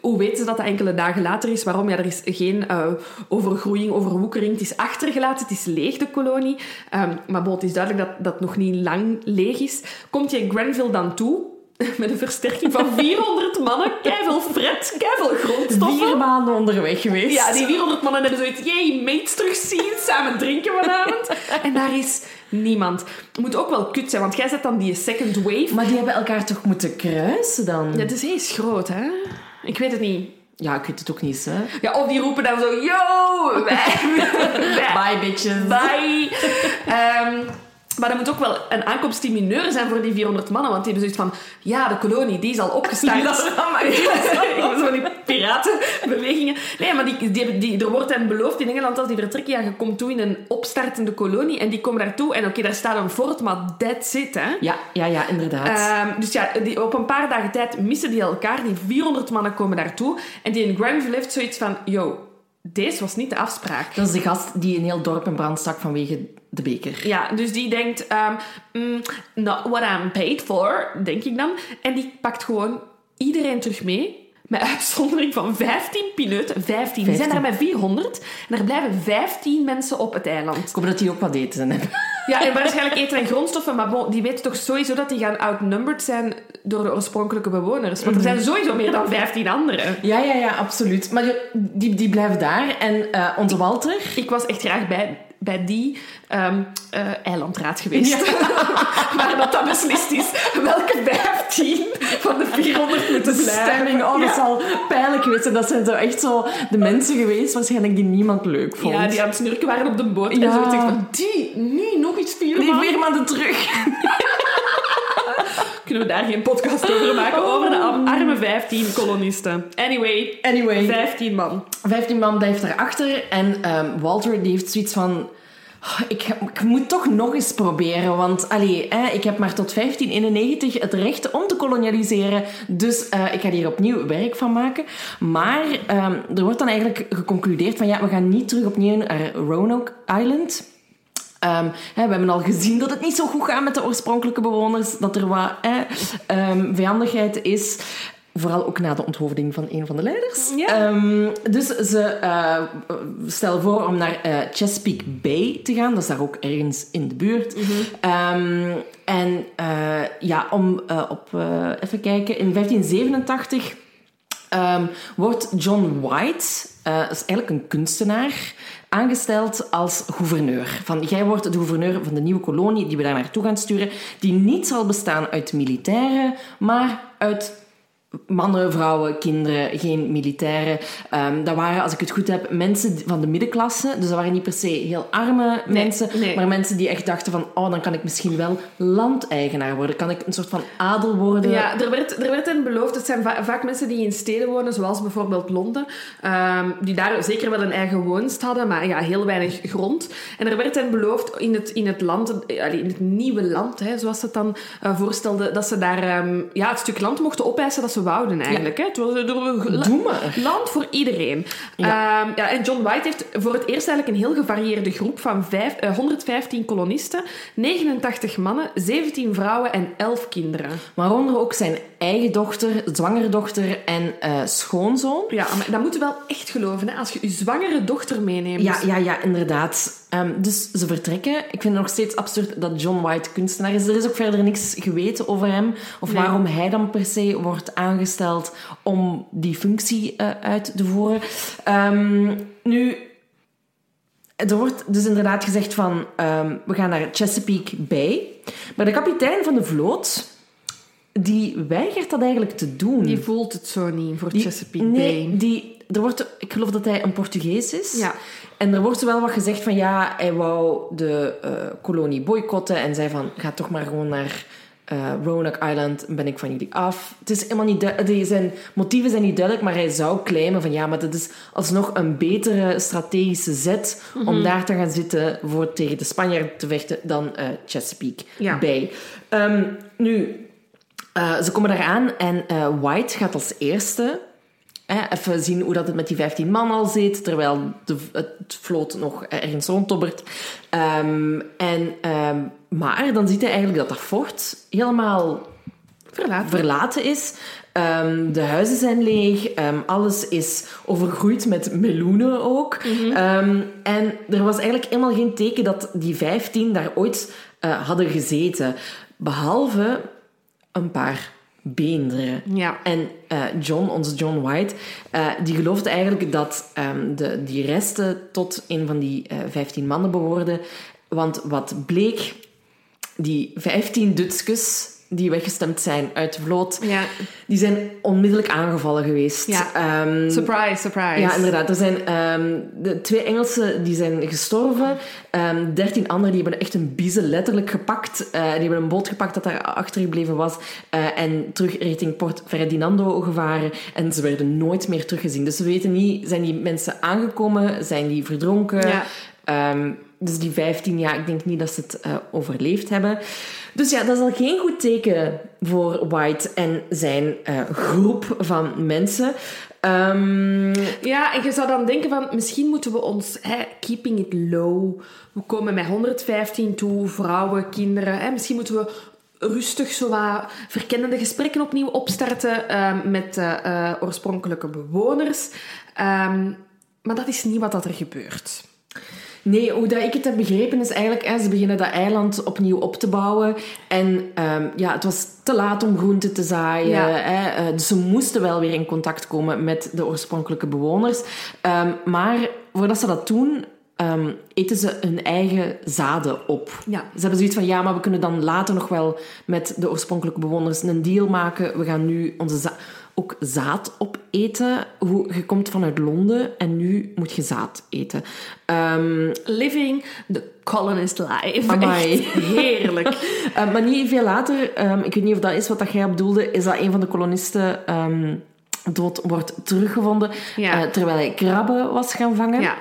Hoe weten ze dat dat enkele dagen later is? Waarom? Ja, er is geen eh, overgroeiing, overwoekering. Het is achtergelaten, het is leeg, de kolonie. Ehm, maar bon, het is duidelijk dat dat nog niet lang leeg is. Komt je Grenville dan toe... Met een versterking van 400 mannen, keiveel fret, keiveel grondstoffen. Vier maanden onderweg geweest. Ja, die 400 mannen hebben zoiets, jee, mates terugzien, samen drinken vanavond. En daar is niemand. Het moet ook wel kut zijn, want jij zet dan die second wave. Maar die hebben elkaar toch moeten kruisen dan? Ja, de zee is groot, hè? Ik weet het niet. Ja, ik weet het ook niet, hè. Ja, of die roepen dan zo, yo, Bye, bitches. bye. Maar dat moet ook wel een aankomsttemineur zijn voor die 400 mannen, want die hebben zoiets van, ja, de kolonie, die is al opgestart. Ik was van die piratenbewegingen. Nee, maar die, die, die, er wordt hen beloofd in Engeland als die vertrekken, ja, je komt toe in een opstartende kolonie en die komen daartoe en oké, daar staat een fort, maar that's it, hè. Ja, ja, ja, inderdaad. Ehm, dus ja, die, op een paar dagen tijd missen die elkaar. Die 400 mannen komen daartoe. En die in Granville heeft zoiets van... Yo, deze was niet de afspraak. Dat is de gast die een heel dorp in brand stak vanwege de beker. Ja, dus die denkt... ehm, mm, not what I'm paid for, denk ik dan. En die pakt gewoon iedereen terug mee. Met uitzondering van 15 piloten. 15. Die zijn 15. daar met 400. En er blijven 15 mensen op het eiland. Ik hoop dat die ook wat eten hebben. Ja, en waarschijnlijk eten en grondstoffen. Maar bon, die weten toch sowieso dat die gaan outnumbered zijn door de oorspronkelijke bewoners. Want er zijn sowieso meer dan 15 anderen. Ja, ja, ja, absoluut. Maar die- die, blijven daar. En eh, onze Walter... Ik was echt graag bij, bij die ehm, eh, eilandraad geweest. Waar dat dan beslist is welke 15 van de 400 moeten De blijven. stemming, oh, dat zal pijnlijk geweest zijn. Dat zijn zo echt zo de mensen geweest waarschijnlijk die niemand leuk vond. Ja, die aan het snurken waren op de boot. En zo ik van, die, nu nog iets vier man. vier maanden terug. Kunnen we daar geen podcast over maken? Over de arme 15 kolonisten. Anyway, Anyway, 15 man. 15 man blijft daarachter. En ehm, Walter die heeft zoiets van... "Oh, Ik, ik moet toch nog eens proberen, want allee, hè, ik heb maar tot 1591 het recht om te kolonialiseren, dus eh, ik ga hier opnieuw werk van maken. Maar ehm, er wordt dan eigenlijk geconcludeerd van ja, we gaan niet terug opnieuw naar Roanoke Island. Ehm, hè, we hebben al gezien dat het niet zo goed gaat met de oorspronkelijke bewoners, dat er wat hè, ehm, vijandigheid is. Vooral ook na de onthoofding van een van de leiders. Ja. Ehm, dus ze eh, stellen voor om naar eh, Chesapeake Bay te gaan. Dat is daar ook ergens in de buurt. Ehm, en eh, ja, om op... even kijken. In 1587 ehm, wordt John White, dat is eigenlijk een kunstenaar, aangesteld als gouverneur. Van, jij wordt de gouverneur van de nieuwe kolonie die we daar naartoe gaan sturen, die niet zal bestaan uit militairen, maar uit mannen, vrouwen, kinderen, geen militairen. Ehm, dat waren, als ik het goed heb, mensen van de middenklasse. Dus dat waren niet per se heel arme mensen, nee. maar mensen die echt dachten van, oh, dan kan ik misschien wel landeigenaar worden. Kan ik een soort van adel worden. Ja, er werd, er werd hen beloofd. Het zijn va- vaak mensen die in steden wonen, zoals bijvoorbeeld Londen, ehm, die daar zeker wel een eigen woonst hadden, maar ja, heel weinig grond. En er werd hen beloofd in het, in het land, eh, in het nieuwe land, hè, zoals ze het dan eh, voorstelde, dat ze daar ehm, ja, het stuk land mochten opeisen dat ze wouden eigenlijk. Hè. Het was door, Doe maar. Land voor iedereen. Ja. Ja. ja, en John White heeft voor het eerst eigenlijk een heel gevarieerde groep van vijf, eh, 115 kolonisten, 89 mannen, 17 vrouwen en 11 kinderen. Waaronder ook zijn eigen dochter, zwangere dochter en eh, schoonzoon. Ja, maar dat moet je wel echt geloven, hè? als je je zwangere dochter meeneemt. Ja, ja, ja, inderdaad. Ehm, dus ze vertrekken. Ik vind het nog steeds absurd dat John White kunstenaar is. Er is ook verder niks geweten over hem. Of Nee. waarom hij dan per se wordt aangesteld om die functie eh, uit te voeren. Ehm, nu, er wordt dus inderdaad gezegd van... ehm, we gaan naar Chesapeake Bay. Maar de kapitein van de vloot... Die weigert dat eigenlijk te doen. Die voelt het zo niet voor Die- Chesapeake nee, Bay. Die, er wordt, ik geloof dat hij een Portugees is. Ja. En er wordt wel wat gezegd van ja, hij wou de eh, kolonie boycotten en zei van ga toch maar gewoon naar eh, Roanoke Island ben ik van jullie af. Het is helemaal niet du- die zijn motieven zijn niet duidelijk, maar hij zou claimen van ja, maar dat is alsnog een betere strategische zet Mhm. om daar te gaan zitten voor tegen de Spanjaarden te vechten dan eh, Chesapeake Ja. Bay. Ehm, nu, ze komen daar aan en White gaat als eerste even zien hoe dat het met die 15 man al zit, terwijl de, het vloot nog ergens rondtobbert. Ehm, en, ehm, maar dan ziet hij eigenlijk dat dat fort helemaal Verlaten. verlaten is. Ehm, de huizen zijn leeg. alles is overgroeid met meloenen ook. Ehm, en er was eigenlijk helemaal geen teken dat die 15 daar ooit eh, hadden gezeten. Behalve een paar beenderen. Ja. En eh, John, onze John White, eh, die geloofde eigenlijk dat ehm, de, die resten tot een van die eh 15 mannen behoorden. Want wat bleek, die 15 Dutskus die weggestemd zijn uit de vloot, Ja. die zijn onmiddellijk aangevallen geweest. Ja. Ehm, Surprise, surprise. ja, inderdaad. Er zijn ehm, de twee Engelsen die zijn gestorven. Ehm dertien anderen die hebben echt een biezen letterlijk gepakt. Eh, die hebben een boot gepakt dat daar achtergebleven was. eh, en terug richting Port Ferdinando gevaren. En ze werden nooit meer teruggezien. Dus we weten niet, zijn die mensen aangekomen? Zijn die verdronken? Ja. Dus die 15 jaar, ik denk niet dat ze het eh, overleefd hebben. Dus ja, dat is al geen goed teken voor White en zijn eh, groep van mensen. Ehm, Ja, en je zou dan denken van, misschien moeten we ons, hè, keeping it low, we komen met 115 toe, vrouwen, kinderen, hè, misschien moeten we rustig zo wat verkennende gesprekken opnieuw opstarten ehm, met de eh, oorspronkelijke bewoners. Ehm, maar dat is niet wat dat er gebeurt. Nee, hoe dat ik het heb begrepen is eigenlijk, hè, ze beginnen dat eiland opnieuw op te bouwen. En ehm, ja, het was te laat om groenten te zaaien. Ja. Eh, dus ze moesten wel weer in contact komen met de oorspronkelijke bewoners. Ehm, maar voordat ze dat doen, ehm, eten ze hun eigen zaden op. Ja. Ze hebben zoiets van, ja, maar we kunnen dan later nog wel met de oorspronkelijke bewoners een deal maken. We gaan nu onze za- ook zaad opeten. Hoe, je komt vanuit Londen en nu moet je zaad eten. Ehm, Living the colonist life. Amai. Heerlijk. Uh, maar niet veel later, ehm, ik weet niet of dat is wat dat jij bedoelde, is dat een van de kolonisten ehm, dood wordt teruggevonden Ja. eh, terwijl hij krabben was gaan vangen. Ja.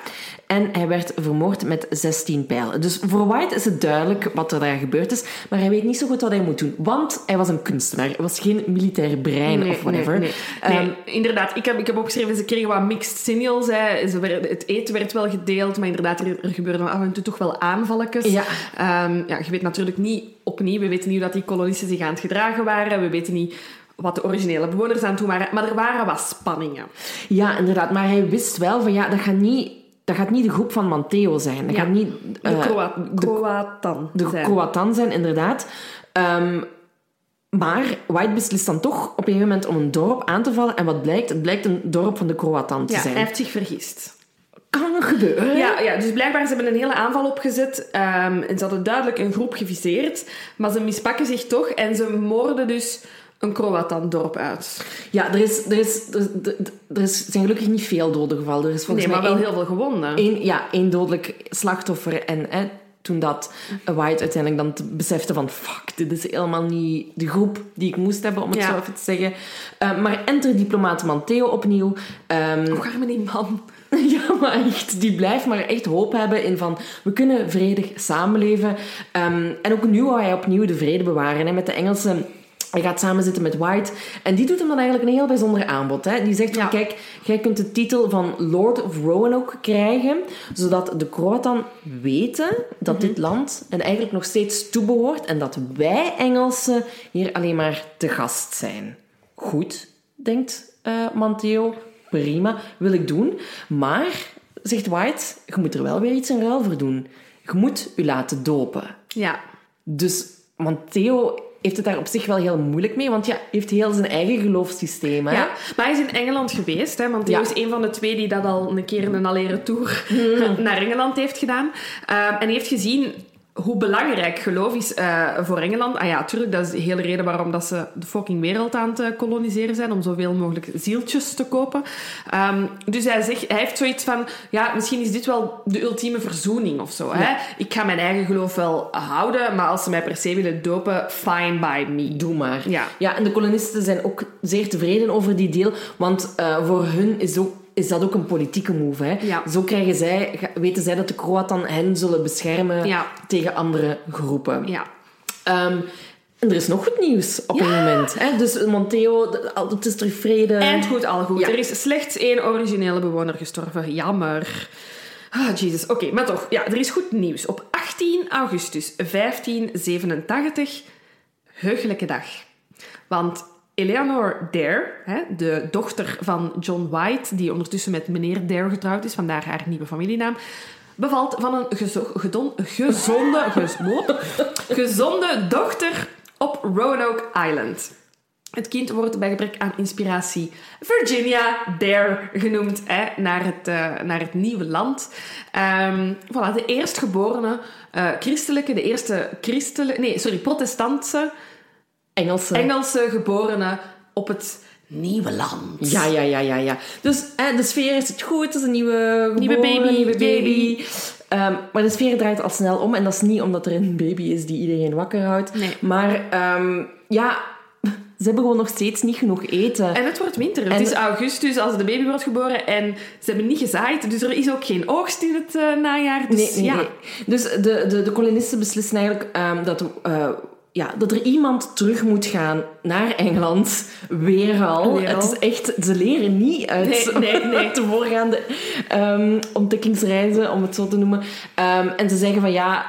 En hij werd vermoord met 16 pijlen. Dus voor White is het duidelijk wat er daar gebeurd is, maar hij weet niet zo goed wat hij moet doen. Want hij was een kunstenaar, hij was geen militair brein of whatever. Nee, nee. Ehm, inderdaad. Ik heb, ik heb opgeschreven, ze kregen wat mixed signals. Hè. Ze het eten werd wel gedeeld, maar inderdaad, er, er gebeurden af en toe toch wel aanvalletjes. Ja. Ehm, ja, je weet natuurlijk niet, opnieuw, we weten niet hoe dat die kolonisten zich aan het gedragen waren. We weten niet wat de originele bewoners aan doen waren. Maar er waren wat spanningen. Ja, inderdaad. Maar hij wist wel van ja, dat gaat niet, dat gaat niet de groep van Manteo zijn. Dat Ja. gaat niet De eh, Croat, Croatan de zijn. Croatan zijn, inderdaad. Ehm, maar White beslist dan toch op een gegeven moment om een dorp aan te vallen. En wat blijkt? Het blijkt een dorp van de Croatan te Ja, zijn. hij heeft zich vergist. Kan gebeuren. Ja, ja, dus blijkbaar ze hebben een hele aanval opgezet. ehm, en ze hadden duidelijk een groep geviseerd. Maar ze mispakken zich toch en ze moorden dus een Croatan-dorp uit. Ja, er, is, er, is, er, er, is, zijn gelukkig niet veel doden gevallen. Er is volgens Nee, maar mij wel één, heel veel gewonden. één, ja, één dodelijk slachtoffer. En hè, toen dat White uiteindelijk dan te- besefte van... Fuck, dit is helemaal niet de groep die ik moest hebben, om het Ja. zo even te zeggen. Eh, maar enter diplomaat Manteo opnieuw. Ehm, Och, arme die man. Ja, maar echt, die blijft maar echt hoop hebben in van, we kunnen vredig samenleven. Ehm, en ook nu wou hij opnieuw de vrede bewaren hè, met de Engelsen. Hij gaat samen zitten met White. En die doet hem dan eigenlijk een heel bijzonder aanbod. Hè. Die zegt Ja. kijk, jij kunt de titel van Lord of Roanoke krijgen, zodat de Croatan weten dat Mhm. dit land en eigenlijk nog steeds toebehoort en dat wij Engelsen hier alleen maar te gast zijn. Goed, denkt eh, Manteo. Prima, wil ik doen. Maar, zegt White, je moet er wel weer iets in ruil voor doen. Je moet je laten dopen. Ja. Dus Manteo heeft het daar op zich wel heel moeilijk mee, want ja, hij heeft heel zijn eigen geloofssysteem. Hè? ja. Maar hij is in Engeland geweest, hè, want hij Ja. is een van de twee die dat al een keer in een allere tour naar Engeland heeft gedaan. Ehm, en hij heeft gezien hoe belangrijk geloof is uh, voor Engeland. Ah ja, natuurlijk, dat is de hele reden waarom dat ze de fucking wereld aan het koloniseren zijn, om zoveel mogelijk zieltjes te kopen. Um, dus hij, zegt, hij heeft zoiets van, ja, misschien is dit wel de ultieme verzoening of zo. Hè? Ik ga mijn eigen geloof wel houden, maar als ze mij per se willen dopen, fine by me. Doe maar. Ja. ja, en de kolonisten zijn ook zeer tevreden over die deal, want uh, voor hun is ook is dat ook een politieke move. Hè? Ja. Zo krijgen zij, weten zij dat de Kroatan hen zullen beschermen ja. tegen andere groepen. Ja. Um, en er is nog goed nieuws op een moment. Hè? Dus Monteo, het is terug vrede. En goed, al goed. Er is slechts één originele bewoner gestorven. Jammer. Ah, Jesus. Oké, maar toch. Ja, er is goed nieuws. Op 18 augustus 1587, heugelijke dag. Want Eleanor Dare, de dochter van John White, die ondertussen met meneer Dare getrouwd is, vandaar haar nieuwe familienaam, bevalt van een gezonde, gezonde dochter op Roanoke Island. Het kind wordt bij gebrek aan inspiratie Virginia Dare genoemd, hè, naar, het, uh, naar het nieuwe land. Um, voilà, de eerstgeborene uh, christelijke, de eerste christelijke, nee, sorry, protestantse Engelse. Engelse geborenen op het nieuwe land. Ja, ja, ja, ja. ja. Dus de sfeer is het goed, het is een nieuwe, nieuwe baby. Nieuwe baby. Um, maar de sfeer draait al snel om. En dat is niet omdat er een baby is die iedereen wakker houdt. Nee. Maar um, ja, ze hebben gewoon nog steeds niet genoeg eten. En het wordt winter. Het is augustus als de baby wordt geboren en ze hebben niet gezaaid. Dus er is ook geen oogst in het uh, najaar. Dus, nee, nee, ja. nee. dus de, de, de kolonisten beslissen eigenlijk um, dat... Uh, ja, dat er iemand terug moet gaan naar Engeland. Weer al. Weer al. Het is echt, ze leren niet uit, nee, nee, nee. de voorgaande um, ontdekkingsreizen, om het zo te noemen. Um, en ze zeggen van ja,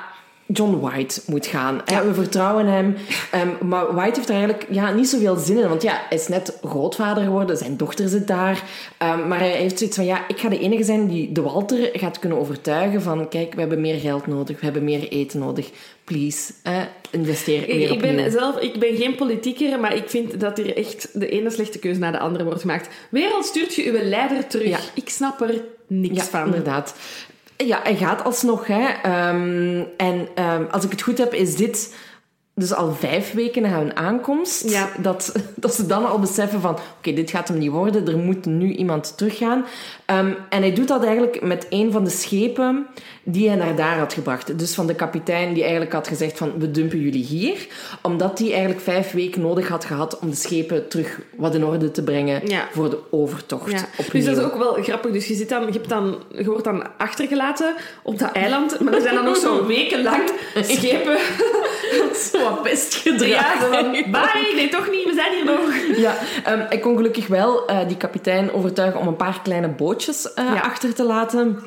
John White moet gaan. Ja. We vertrouwen hem. Um, maar White heeft er eigenlijk ja, niet zoveel zin in. Want ja, hij is net grootvader geworden. Zijn dochter zit daar. Um, maar hij heeft zoiets van... Ja, ik ga de enige zijn die de Walter gaat kunnen overtuigen van... Kijk, we hebben meer geld nodig. We hebben meer eten nodig. Please, eh, investeer meer ik ben zelf, Ik ben geen politieker, maar ik vind dat hier echt de ene slechte keuze na de andere wordt gemaakt. Wereld stuurt je uw leider terug. Ja. Ik snap er niks ja, van. inderdaad. Ja, hij gaat alsnog. Hè. Um, en um, als ik het goed heb, is dit dus al vijf weken na hun aankomst. Ja. Dat, dat ze dan al beseffen van... Oké, okay, dit gaat hem niet worden. Er moet nu iemand teruggaan. Um, en hij doet dat eigenlijk met een van de schepen die hij naar daar had gebracht. Dus van de kapitein die eigenlijk had gezegd van... We dumpen jullie hier. Omdat hij eigenlijk vijf weken nodig had gehad om de schepen terug wat in orde te brengen ja. voor de overtocht. Ja. Dus dat is ook wel grappig. Dus je, zit dan, je, hebt dan, je wordt dan achtergelaten op dat eiland. Maar er zijn dan nog zo wekenlang schepen... wat best gedrag. Ja, zo van, bye, nee, toch niet, we zijn hier nog. Ja, um, ik kon gelukkig wel uh, die kapitein overtuigen om een paar kleine bootjes uh, ja. achter te laten.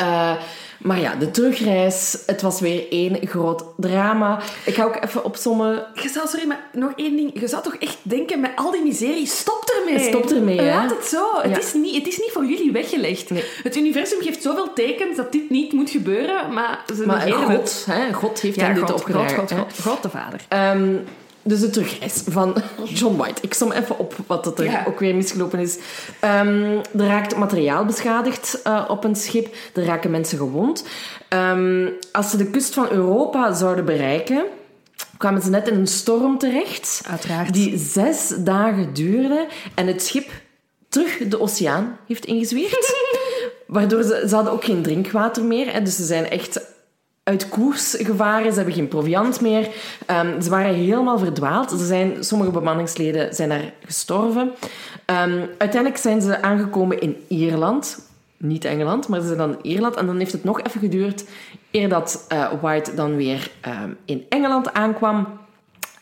Uh, maar ja, de terugreis, het was weer één groot drama. Ik ga ook even opzommen. Je zou, sorry, maar nog één ding. Je zou toch echt denken, met al die miserie, stop ermee. Stop ermee, hè? Laat het zo. Ja. Het, is niet, het is niet voor jullie weggelegd. Nee. Het universum geeft zoveel tekens dat dit niet moet gebeuren, maar ze Maar God, het. hè, God heeft Ja, hem dit God, opgedragen. God, God. God, God de Vader. Um, dus de terugreis van John White. Ik som even op wat er Ja. ook weer misgelopen is. Um, er raakt materiaal beschadigd uh, op een schip. Er raken mensen gewond. Um, als ze de kust van Europa zouden bereiken, kwamen ze net in een storm terecht. Uiteraard. Die zes dagen duurde en het schip terug de oceaan heeft ingezweerd. Waardoor ze, ze hadden ook geen drinkwater meer. Hè, dus ze zijn echt uit koers gevaren. Ze hebben geen proviant meer. Um, ze waren helemaal verdwaald. Er zijn, sommige bemanningsleden zijn daar gestorven. Um, uiteindelijk zijn ze aangekomen in Ierland. Niet Engeland, maar ze zijn dan in Ierland. En dan heeft het nog even geduurd eer dat uh, White dan weer um, in Engeland aankwam.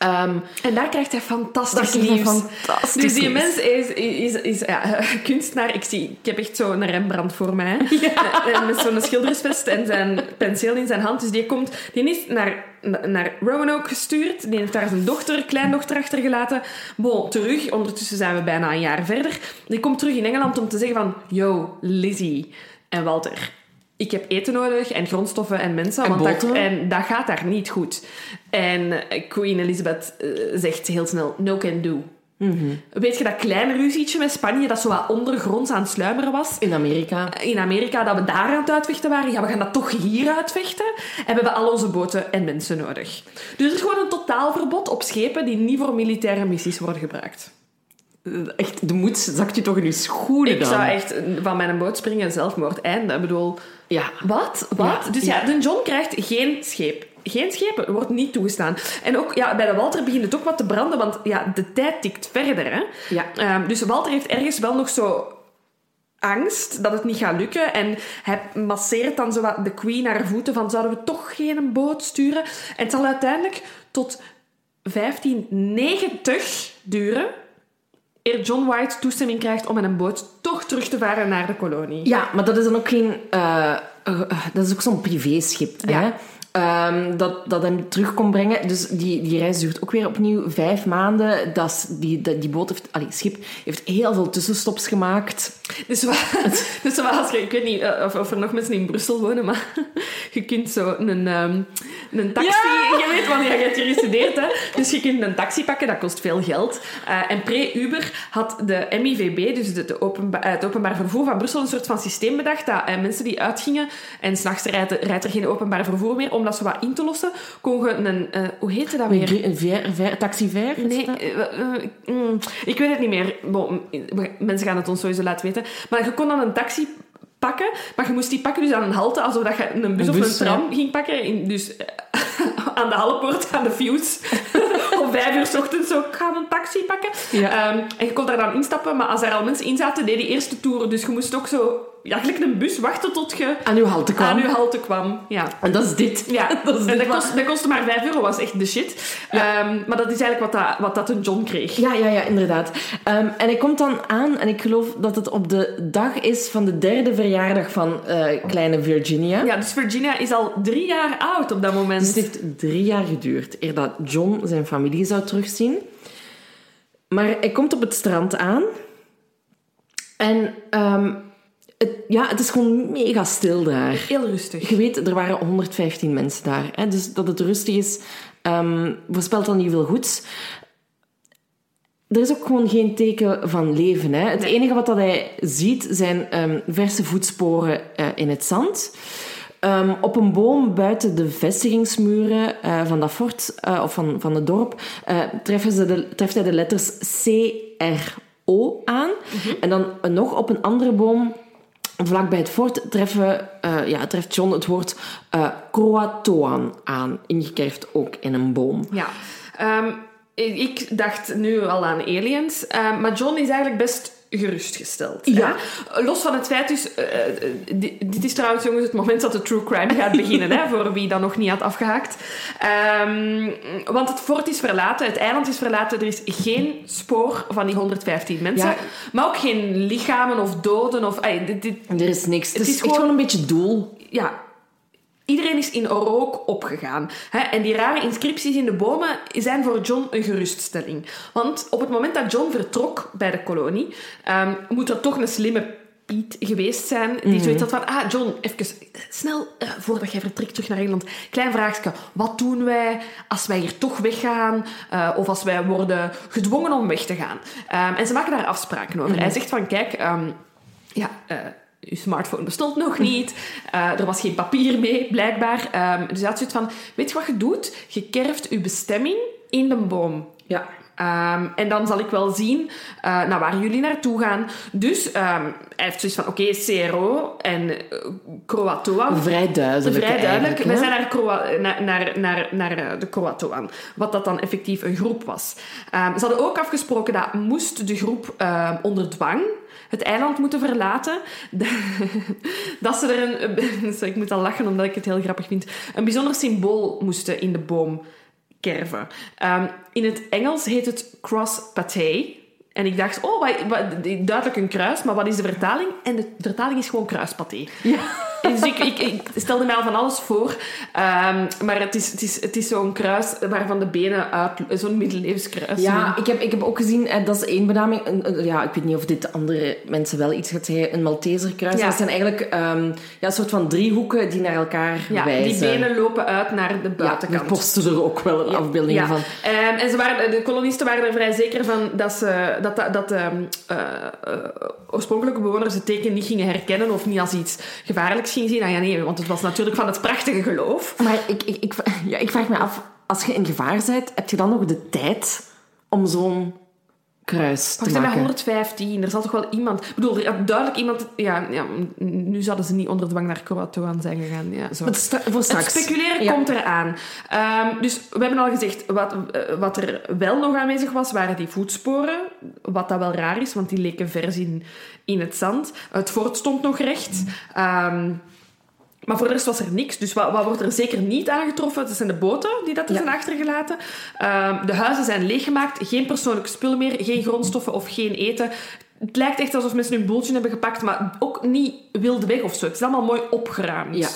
Um, en daar krijgt hij fantastisch nieuws. Fantastisch dus die mens is, is, is ja, kunstenaar. Ik, zie, ik heb echt zo'n Rembrandt voor mij. Ja. En met zo'n schildersvest en zijn penseel in zijn hand. Dus die, komt, die is naar, naar Roanoke gestuurd. Die heeft daar zijn dochter, kleindochter achtergelaten. Bon, terug. Ondertussen zijn we bijna een jaar verder. Die komt terug in Engeland om te zeggen van... Yo, Lizzie en Walter ik heb eten nodig en grondstoffen en mensen. En want dat, en dat gaat daar niet goed. En Queen Elizabeth uh, zegt heel snel, no can do. Weet je dat kleine ruzietje met Spanje, dat zo wat ondergronds aan het sluimeren was? In Amerika. In Amerika, dat we daar aan het uitvechten waren. Ja, we gaan dat toch hier uitvechten. En we hebben al onze boten en mensen nodig. Dus er is gewoon een totaalverbod op schepen die niet voor militaire missies worden gebruikt. Echt, de moed zakt je toch in je schoenen Ik dan? zou echt van mijn boot springen en zelfmoord eindigen. Ik bedoel, Ja. wat? Wat? Ja, dus ja, de John krijgt geen scheep. Geen schepen wordt niet toegestaan. En ook ja, bij de Walter begint het ook wat te branden, want ja, de tijd tikt verder. Hè? Ja. Ehm, dus Walter heeft ergens wel nog zo angst dat het niet gaat lukken. En hij masseert dan zo wat de queen naar haar voeten van zouden we toch geen boot sturen? En het zal uiteindelijk tot 1590 duren eer John White toestemming krijgt om met een boot toch terug te varen naar de kolonie. Ja, maar dat is dan ook geen... eh, dat is ook zo'n privéschip, Ja. hè? Ehm, dat, dat hem terug kon brengen. Dus die, die reis duurt ook weer opnieuw vijf maanden. Dat die, die, die boot heeft... Allee, schip heeft heel veel tussenstops gemaakt. Dus, wat, dus wat als je, ik weet niet eh, of, of er nog mensen in Brussel wonen, maar je kunt zo een, ehm, een taxi... Je weet wanneer je hebt hier gestudeerd, hè? Dus je kunt een taxi pakken, dat kost veel geld. Eh, en pre-Uber had de MIVB, dus de, de openba- eh, het openbaar vervoer van Brussel, een soort van systeem bedacht dat mensen die uitgingen en s'nachts rijdt, rijdt er geen openbaar vervoer meer, om dat zo wat in te lossen, kon je een... eh, hoe heette dat weer? Een ver, ver, taxi ver? Nee, eh, eh, mm, ik weet het niet meer. Bon, mensen gaan het ons sowieso laten weten. Maar je kon dan een taxi pakken, maar je moest die pakken dus aan een halte, alsof dat je een bus Een of een tram ging pakken. In, dus aan de Hallepoort, aan de Fuse. Om vijf uur 's ochtends zo, ik ga een taxi pakken. Ja. Ehm, en je kon daar dan instappen, maar als er al mensen in zaten, deed die eerste toer. Dus je moest ook zo, ja, gelijk een bus wachten tot je Aan uw halte kwam. aan je halte kwam. Ja. En dat is dit. Ja, dat is dit dat, kost, dat kostte maar 5 euro, was echt de shit. Ehm, maar dat is eigenlijk wat dat, wat dat een John kreeg. Ja, ja, ja, inderdaad. Ehm, en hij komt dan aan, en ik geloof dat het op de dag is van de derde verjaardag van eh, kleine Virginia. Ja, dus Virginia is al drie jaar oud op dat moment. Dus het heeft drie jaar geduurd eer dat John zijn familie zou terugzien. Maar hij komt op het strand aan. En ehm, het, ja, het is gewoon mega stil daar. Heel rustig. Je weet, er waren 115 mensen daar. Hè? Dus dat het rustig is, ehm voorspelt dan niet veel goeds. Er is ook gewoon geen teken van leven. Hè? Het Nee. enige wat dat hij ziet zijn ehm, verse voetsporen eh, in het zand. Ehm, op een boom buiten de vestigingsmuren eh, van dat fort, eh, of van, van het dorp, treffen ze de, treft hij de letters C-R-O aan. En dan nog op een andere boom, vlak bij het fort, treffen, eh, ja, treft John het woord eh Croatoan aan. Ingekerfd ook in een boom. Ja. Ehm, ik dacht nu al aan aliens, ehm, maar John is eigenlijk best gerustgesteld. Ja. Hè? Los van het feit dus... eh, eh, di- dit is trouwens, jongens, het moment dat de true crime gaat beginnen, hè, voor wie dat nog niet had afgehaakt. Ehm, want het fort is verlaten, het eiland is verlaten, er is geen spoor van die 115 mensen. Ja. Maar ook geen lichamen of doden of... dit, dit- Er is niks. Het, Het is, gewoon- gewoon een beetje doel. ja, iedereen is in rook opgegaan. Hè? En die rare inscripties in de bomen zijn voor John een geruststelling. Want op het moment dat John vertrok bij de kolonie, ehm, moet er toch een slimme Piet geweest zijn, die zoiets had van, ah, John, even snel, eh, voordat jij vertrekt terug naar Engeland, klein vraagje. Wat doen wij als wij hier toch weggaan? eh, of als wij worden gedwongen om weg te gaan? Ehm, en ze maken daar afspraken over. Hij zegt van, kijk, ehm, ja, eh, uw smartphone bestond nog niet. Eh, er was geen papier mee, blijkbaar. Ehm, dus had zoiets van, weet je wat je doet? Je kerft je bestemming in de boom. Ja. Ehm, en dan zal ik wel zien eh, naar waar jullie naartoe gaan. Dus ehm, hij heeft zoiets van, oké, CRO en uh, Croatoan. Vrij duidelijk. Vrij duidelijk. Wij zijn naar, Croa- naar, naar, naar, naar de Croatoan. Wat dat dan effectief een groep was. Ehm, ze hadden ook afgesproken dat moest de groep onder dwang het eiland moeten verlaten. dat ze er een... Ik moet al lachen omdat ik het heel grappig vind. Een bijzonder symbool moesten in de boom kerven. Ehm, in het Engels heet het cross pathé. En ik dacht, oh, wat, wat- duidelijk een kruis, maar wat is de vertaling? En de vertaling is gewoon kruispathé. Ja. Dus ik, ik, ik stelde mij al van alles voor. Ehm, maar het is, het is, het is zo'n kruis waarvan de benen uit... Zo'n middeleeuws kruis. Ja, ik heb, ik heb ook gezien, eh, dat is één benaming. Een, ja, ik weet niet of dit andere mensen wel iets gaat zeggen. Een Malteserkruis. Ja. Dat zijn eigenlijk ehm, ja, een soort van driehoeken die naar elkaar Ja, wijzen. die benen lopen uit naar de Ja, buitenkant. we posten er ook wel een afbeelding Ja. van. Ehm, en ze waren, de kolonisten waren er vrij zeker van dat, ze, dat, dat, dat ehm, eh, eh, oorspronkelijke bewoners het teken niet gingen herkennen of niet als iets gevaarlijks gingen zien. Ah ja, nee, want het was natuurlijk van het prachtige geloof. Maar ik, ik, ik, ja, ik vraag me af, als je in gevaar bent, heb je dan nog de tijd om zo'n kruis Wacht, te bij maken? 115, er zal toch wel iemand... Ik bedoel, er had duidelijk iemand... Ja, ja, nu zouden ze niet onder dwang naar Croatoan zijn gegaan. Ja, zo. Voor straks. Het speculeren Ja. komt eraan. Ehm, dus we hebben al gezegd, wat, eh, wat er wel nog aanwezig was, waren die voetsporen. Wat dat wel raar is, want die leken vers in, in het zand. Het fort stond nog recht. Ehm, maar voor de rest was er niks. Dus wat, wat wordt er zeker niet aangetroffen? Dat zijn de boten die dat er Ja. zijn achtergelaten. Ehm, de huizen zijn leeggemaakt. Geen persoonlijke spullen meer. Geen grondstoffen of geen eten. Het lijkt echt alsof mensen hun boeltje hebben gepakt, maar ook niet wilde weg of zo. Het is allemaal mooi opgeruimd. Ja.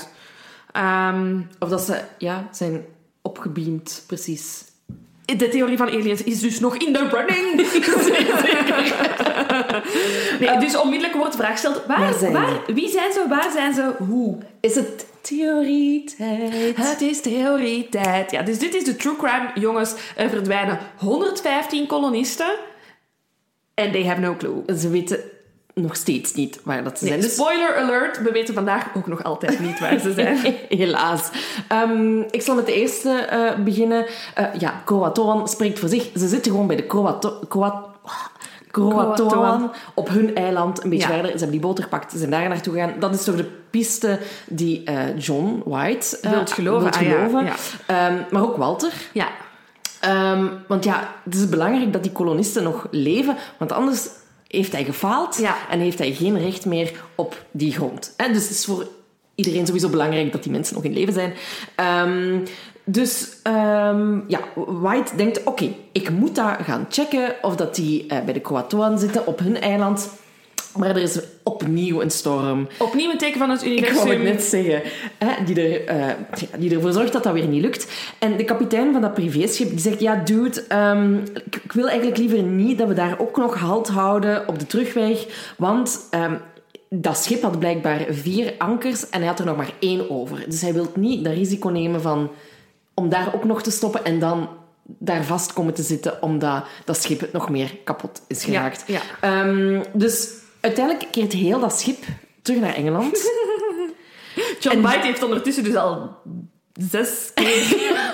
Ehm, Of dat ze ja, zijn opgebeamd, precies. De theorie van aliens is dus nog in de running. nee, dus onmiddellijk wordt de vraag gesteld: waar, Waar zijn waar, wie zijn ze, waar zijn ze, hoe? Is het theorietijd? Het is theorietijd. Ja, dus dit is de true crime, jongens. Er verdwijnen 115 kolonisten. En they have no clue. Ze weten nog steeds niet waar dat ze Nee, zijn. Dus spoiler alert, we weten vandaag ook nog altijd niet waar ze zijn. Helaas. Ehm, ik zal met de eerste eh, beginnen. Eh, ja, Croatoan spreekt voor zich. Ze zitten gewoon bij de Croato Croat Croatoan op hun eiland, een beetje Ja. verder. Ze hebben die boot gepakt, ze zijn daar naartoe gegaan. Dat is toch de piste die eh, John White Wilt geloven, wilt ah ja, geloven. ja. Ehm, maar ook Walter. Ja, Ehm, want ja, het is belangrijk dat die kolonisten nog leven, want anders heeft hij gefaald Ja. en heeft hij geen recht meer op die grond. Hè, Dus het is voor iedereen sowieso belangrijk dat die mensen nog in leven zijn. Ehm, dus ehm, ja, White denkt, oké, ik moet daar gaan checken of dat die eh, bij de Croatoan zitten op hun eiland. Maar er is opnieuw een storm. opnieuw een teken van het Ik universum. wou het net zeggen. Hè, die, er, eh, die ervoor zorgt dat dat weer niet lukt. En de kapitein van dat privéschip die zegt... Ja, dude, ehm, ik, ik wil eigenlijk liever niet dat we daar ook nog halt houden op de terugweg. Want ehm, dat schip had blijkbaar vier ankers en hij had er nog maar één over. Dus hij wil niet dat risico nemen van... Om daar ook nog te stoppen en dan daar vast komen te zitten omdat dat schip het nog meer kapot is geraakt. ja. Ehm, dus uiteindelijk keert heel dat schip terug naar Engeland. John En- White heeft ondertussen dus al zes keer...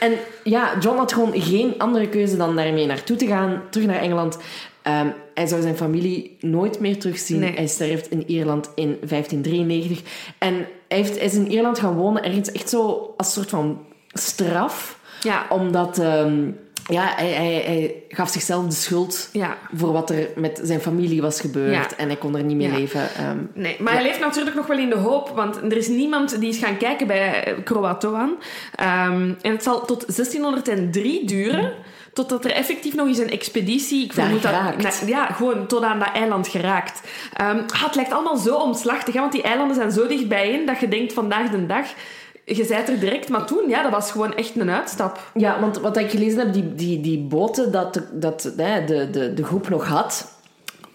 En ja, John had gewoon geen andere keuze dan daarmee naartoe te gaan, terug naar Engeland. Ehm, hij zou zijn familie nooit meer terugzien. Nee. Hij sterft in Ierland in 1593. En hij, heeft, hij is in Ierland gaan wonen, ergens echt zo als soort van straf. Ja. Omdat ehm, ja, hij, hij, hij gaf zichzelf de schuld Ja. voor wat er met zijn familie was gebeurd. Ja. En hij kon er niet meer Ja. leven. Ehm, Nee, maar hij leeft natuurlijk nog wel in de hoop, want er is niemand die is gaan kijken bij eh, Croatoan. Ehm, en het zal tot 1603 duren, totdat er effectief nog eens een expeditie... Ik vermoed dat, na- ja, gewoon tot aan dat eiland geraakt. Ehm, ah, het lijkt allemaal zo omslachtig, hè, want die eilanden zijn zo dicht bijeen dat je denkt vandaag de dag... Je bent er direct, maar toen, ja, dat was gewoon echt een uitstap. Ja, want wat ik gelezen heb, die, die, die boten dat, de, dat de, de, de groep nog had...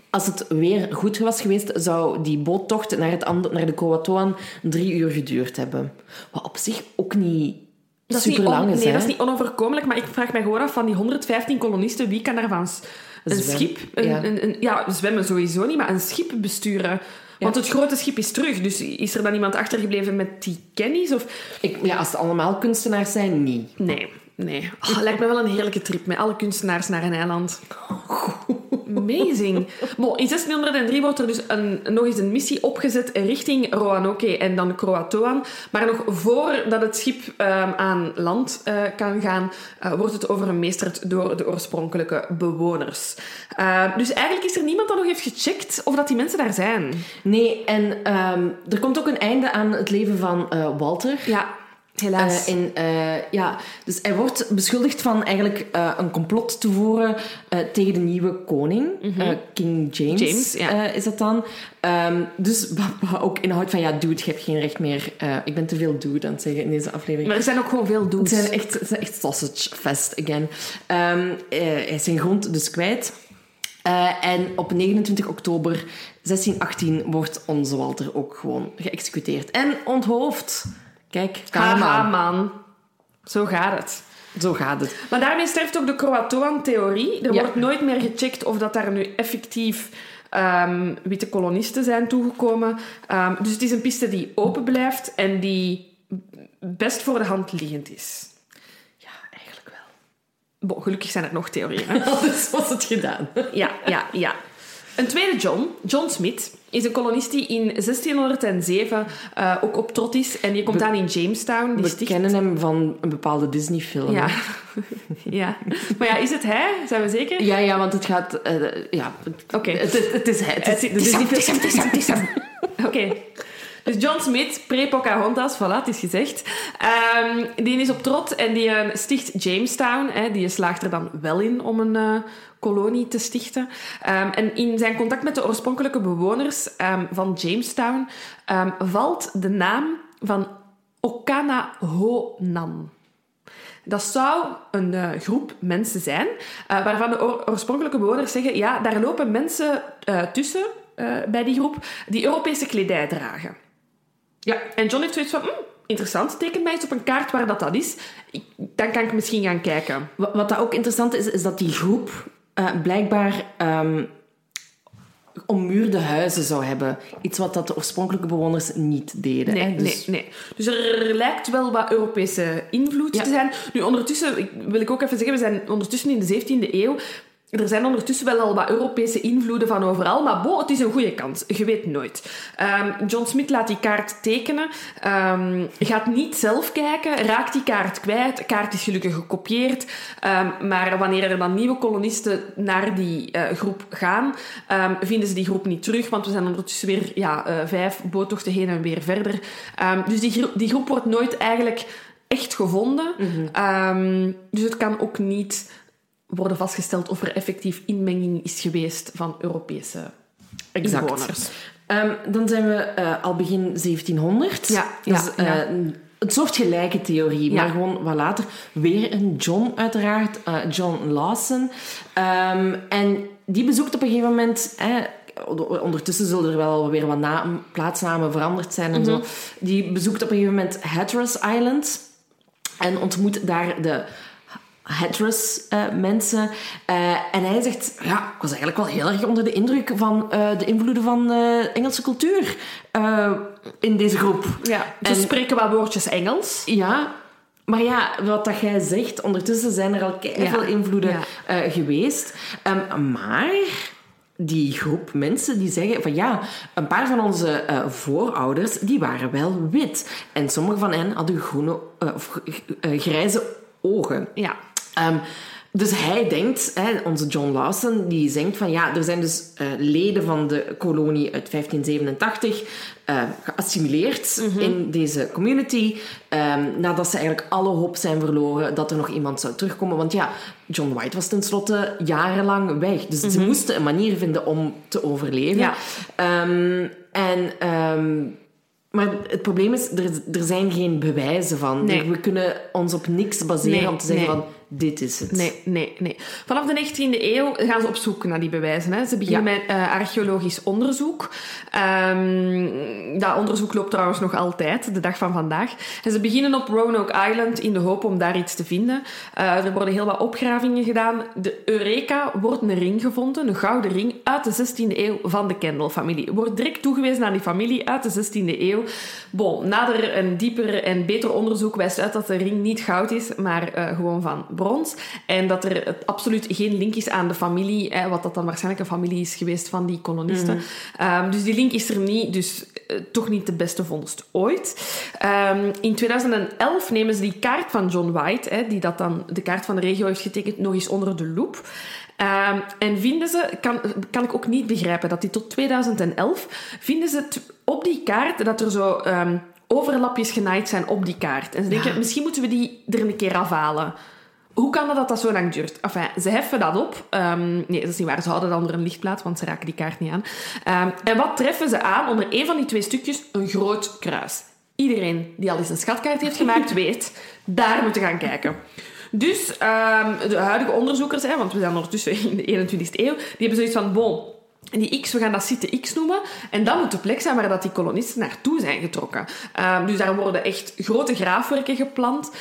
Als het weer goed was geweest, zou die boottocht naar, het naar de Croatoan drie uur geduurd hebben. Wat op zich ook niet Dat is niet lang is, Nee, hè? dat is niet onoverkomelijk, maar ik vraag mij gewoon af van die 115 kolonisten, wie kan daarvan een Zwem- schip... Een, ja. Een, een- ja, zwemmen sowieso niet, maar een schip besturen. Want het grote schip is terug, dus is er dan iemand achtergebleven met die kennis? Of... Ik, ja, als het allemaal kunstenaars zijn, niet. Nee, nee. Oh, lijkt me wel een heerlijke trip met alle kunstenaars naar een eiland. Amazing. Bon, in 1603 wordt er dus een, nog eens een missie opgezet richting Roanoke en dan Croatoan. Maar nog voordat het schip ehm, aan land eh, kan gaan, eh, wordt het overmeesterd door de oorspronkelijke bewoners. Eh, dus eigenlijk is er niemand dat nog heeft gecheckt of dat die mensen daar zijn. Nee, en ehm, er komt ook een einde aan het leven van eh, Walter. Ja, Helaas. Eh, eh, ja, dus hij wordt beschuldigd van eigenlijk eh, een complot te voeren tegen de nieuwe koning, eh, King James, Mhm. James, ja. is dat dan. Ehm, dus ook inhoudt van, ja, dude, je hebt geen recht meer. ik ben te veel dude aan het zeggen in deze aflevering. Maar er zijn ook gewoon veel Het dudes. zijn echt, het zijn echt sausage fest again. Ehm, eh, hij is zijn grond dus kwijt. En op 29 oktober 1618 wordt onze Walter ook gewoon geëxecuteerd. En onthoofd. Kijk, Haha, karma. man. Zo gaat het. Zo gaat het. Maar daarmee sterft ook de Croatoan-theorie. Er Ja. wordt nooit meer gecheckt of dat daar nu effectief ehm, witte kolonisten zijn toegekomen. Ehm, dus het is een piste die open blijft en die best voor de hand liggend is. Ja, eigenlijk wel. Bon, gelukkig zijn er nog theorieën. Anders was het gedaan. Ja, ja, ja. Een tweede John, John Smith, is een kolonist die in 1607 eh, ook op trot is. En die komt aan in Jamestown. Die We sticht... kennen hem van een bepaalde Disney-film. Ja. ja. Maar ja, is het hij? Zijn we zeker? Ja, ja, want het gaat... eh, ja, Oké. het, is- het is hij. Het is, Het is- het is hem, het is hem, het is hem. Oké. Dus John Smith, pre-Pocahontas, voilà, het is gezegd. Ehm, die is op trot en die eh, sticht Jamestown. Hè, die slaagt er dan wel in om een eh, kolonie te stichten. Ehm, en in zijn contact met de oorspronkelijke bewoners ehm, van Jamestown valt de naam van Okanahonan. Dat zou een eh, groep mensen zijn, waarvan de oor- oorspronkelijke bewoners zeggen, ja, daar lopen mensen tussen bij die groep die Europese kledij dragen. Ja, en John heeft zoiets van, "Hm, interessant, teken mij eens op een kaart waar dat, dat is. Ik- dan kan ik misschien gaan kijken. Wat, wat dat ook interessant is, is dat die groep eh, blijkbaar ehm, ommuurde huizen zou hebben. Iets wat dat de oorspronkelijke bewoners niet deden. Nee, hè. Dus, nee, nee. Dus er lijkt wel wat Europese invloed Ja. te zijn. Nu, ondertussen, wil ik ook even zeggen, we zijn ondertussen in de 17e eeuw. Er zijn ondertussen wel al wat Europese invloeden van overal, maar bo, het is een goede kans. Je weet nooit. Ehm, John Smith laat die kaart tekenen, ehm, gaat niet zelf kijken, raakt die kaart kwijt. De kaart is gelukkig gekopieerd, ehm, maar wanneer er dan nieuwe kolonisten naar die eh, groep gaan, vinden ze die groep niet terug, want we zijn ondertussen weer ja, eh, vijf boottochten heen en weer verder. Dus die, gro- die groep wordt nooit eigenlijk echt gevonden. Ehm, dus het kan ook niet worden vastgesteld of er effectief inmenging is geweest van Europese Exact. inwoners. Ehm, dan zijn we eh, al begin 1700. Ja, is, ja, ja. eh, een soort gelijke theorie, Ja. maar gewoon wat later. Weer een John, uiteraard. eh, John Lawson. Ehm, en die bezoekt op een gegeven moment... Ondertussen zullen er wel weer wat naam, plaatsnamen veranderd zijn en Mhm. zo. Die bezoekt op een gegeven moment Hatteras Island. En ontmoet daar de Hatteras eh, mensen. Eh, en hij zegt, ja, ik was eigenlijk wel heel erg onder de indruk van eh, de invloeden van Engelse cultuur in deze groep. Ja, ze En- spreken wat woordjes Engels. Ja, maar ja, wat dat jij zegt, ondertussen zijn er al veel Ja. invloeden Ja. geweest. Ehm, maar die groep mensen die zeggen van ja, een paar van onze voorouders die waren wel wit. En sommige van hen hadden groene of grijze ogen. Ja. Ehm, dus hij denkt, hè, onze John Lawson, die denkt van ja, er zijn dus eh, leden van de kolonie uit 1587 eh, geassimileerd in deze community. ehm, nadat ze eigenlijk alle hoop zijn verloren dat er nog iemand zou terugkomen. Want ja, John White was tenslotte jarenlang weg. Dus ze moesten een manier vinden om te overleven. Ja. Ehm, en... maar het probleem is, er, er zijn geen bewijzen van. Nee. We kunnen ons op niks baseren Nee, om te zeggen nee. van dit is het. Nee, nee, nee. Vanaf de 19e eeuw gaan ze op zoek naar die bewijzen. Hè. Ze beginnen met eh, archeologisch onderzoek. Ehm, dat onderzoek loopt trouwens nog altijd, de dag van vandaag. En ze beginnen op Roanoke Island in de hoop om daar iets te vinden. Eh, er worden heel wat opgravingen gedaan. De Eureka wordt een ring gevonden, een gouden ring uit de 16e eeuw van de Kendall-familie. Wordt direct toegewezen aan die familie uit de 16e eeuw. Bon, nader een dieper en beter onderzoek wijst uit dat de ring niet goud is, maar eh, gewoon van brons. En dat er absoluut geen link is aan de familie, hè, wat dat dan waarschijnlijk een familie is geweest van die kolonisten. Ehm, dus die link is er niet, dus eh, toch niet de beste vondst ooit. Ehm, in 2011 nemen ze die kaart van John White, hè, die dat dan de kaart van de regio heeft getekend, nog eens onder de loep. Ehm, en vinden ze, kan, kan ik ook niet begrijpen, dat die tot 2011, vinden ze op die kaart dat er zo overlapjes genaaid zijn op die kaart. En ze denken, misschien moeten we die er een keer afhalen. Hoe kan dat dat dat zo lang duurt? Enfin, ze heffen dat op. Ehm, nee, dat is niet waar. Ze houden dan er een lichtplaat, want ze raken die kaart niet aan. Ehm, en wat treffen ze aan? Onder een van die twee stukjes een groot kruis. Iedereen die al eens een schatkaart heeft gemaakt, weet, daar moeten gaan kijken. Dus ehm, de huidige onderzoekers, hè, want we zijn ondertussen in de 21e eeuw, die hebben zoiets van, bon, die X, we gaan dat site X noemen. En dat moet de plek zijn waar dat die kolonisten naartoe zijn getrokken. Um, dus daar worden echt grote graafwerken geplant.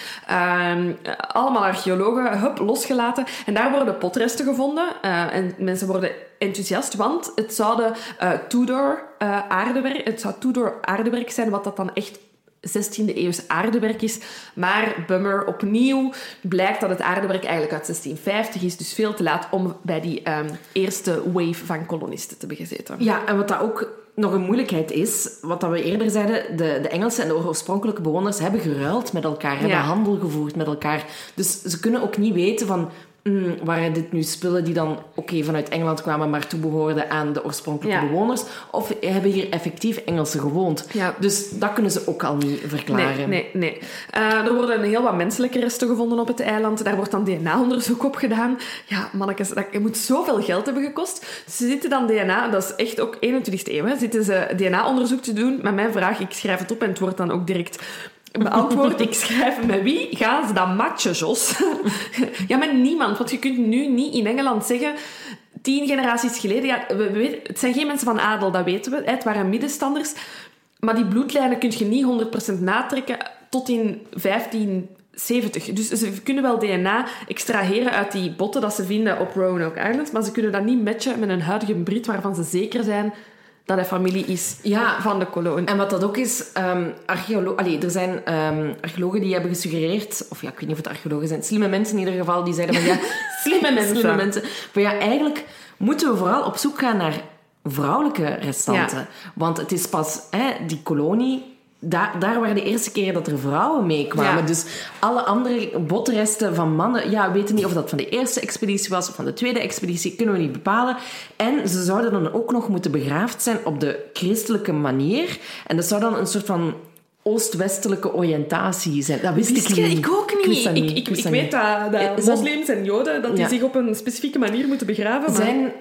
Um, allemaal archeologen, hup, losgelaten. En daar worden potresten gevonden. Uh, en mensen worden enthousiast, want het uh, Tudor uh, aardewerk, het zou Tudor aardewerk zijn, wat dat dan echt 16e eeuws aardewerk is. Maar bummer, opnieuw blijkt dat het aardewerk eigenlijk uit 1650 is. Dus veel te laat om bij die um, eerste wave van kolonisten te begezeten. Ja, en wat dat ook nog een moeilijkheid is, wat dat we eerder zeiden, de, de Engelsen en de oorspronkelijke bewoners hebben geruild met elkaar, hebben handel gevoerd met elkaar. Dus ze kunnen ook niet weten van Mm, waren dit nu spullen die dan oké okay, vanuit Engeland kwamen, maar toebehoorden aan de oorspronkelijke ja. bewoners? Of hebben hier effectief Engelsen gewoond? Ja. Dus dat kunnen ze ook al niet verklaren. Nee, nee, nee. Uh, er worden heel wat menselijke resten gevonden op het eiland. Daar wordt dan DNA-onderzoek op gedaan. Ja, mannetjes, dat moet zoveel geld hebben gekost. Ze zitten dan DNA, dat is echt ook 21e eeuw, hè, zitten ze DNA-onderzoek te doen. Maar mijn vraag, ik schrijf het op en het wordt dan ook direct beantwoord. ik schrijf met wie gaan ze dan matchen, Jos? ja, met niemand. Want je kunt nu niet in Engeland zeggen... Tien generaties geleden... Ja, we, het zijn geen mensen van adel, dat weten we. Het waren middenstanders. Maar die bloedlijnen kun je niet 100% natrekken tot in 1570. Dus ze kunnen wel DNA extraheren uit die botten dat ze vinden op Roanoke Island, maar ze kunnen dat niet matchen met een huidige Brit waarvan ze zeker zijn dat hij familie is ja. van de kolonie. En wat dat ook is, um, archeolo Allee, er zijn um, archeologen die hebben gesuggereerd, of ja, ik weet niet of het archeologen zijn, slimme mensen in ieder geval, die zeiden van ja, slimme mensen. Slimme mensen. Maar ja, eigenlijk moeten we vooral op zoek gaan naar vrouwelijke restanten. Ja. Want het is pas hè, die kolonie daar, daar waren de eerste keren dat er vrouwen meekwamen. Ja. Dus alle andere botresten van mannen, ja, we weten niet of dat van de eerste expeditie was of van de tweede expeditie, kunnen we niet bepalen. En ze zouden dan ook nog moeten begraafd zijn op de christelijke manier. En dat zou dan een soort van oost-westelijke oriëntatie zijn. Dat wist, wist ik niet. Ik ook niet. Ik, ik, ik, ik weet dat, dat moslims en joden dat die ja. zich op een specifieke manier moeten begraven. Maar... Zijn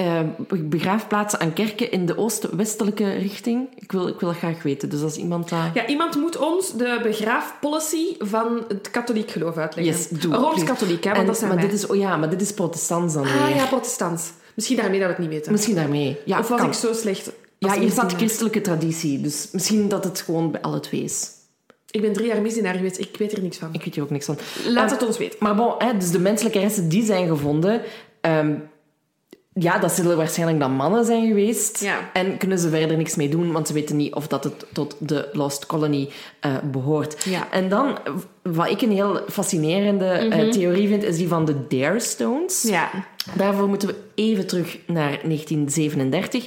uh, begraafplaatsen aan kerken in de oost-westelijke richting? Ik wil, ik wil dat graag weten. Dus als iemand dat... Ja, iemand moet ons de begraafpolicy van het katholiek geloof uitleggen. Yes, doe. Rooms-katholiek, hè, want en, dat zijn maar wij. dit is, oh ja, maar dit is protestants dan Ah weer. ja, protestants. Misschien daarmee dat we het niet weten. Misschien daarmee. Ja, of was kan. ik zo slecht... Ja, hier staat christelijke traditie. Dus misschien dat het gewoon bij alle twee is. Ik ben drie jaar misdienaar geweest. Ik weet er niks van. Ik weet hier ook niks van. Laat het ons weten. Maar bon, hè, dus de menselijke resten die zijn gevonden... Um, ja, dat zullen waarschijnlijk dan mannen zijn geweest. Ja. En kunnen ze verder niks mee doen, want ze weten niet of dat het tot de Lost Colony uh, behoort. Ja. En dan, wat ik een heel fascinerende mm -hmm. uh, theorie vind, is die van de Dare Stones. Ja. Daarvoor moeten we even terug naar 1937.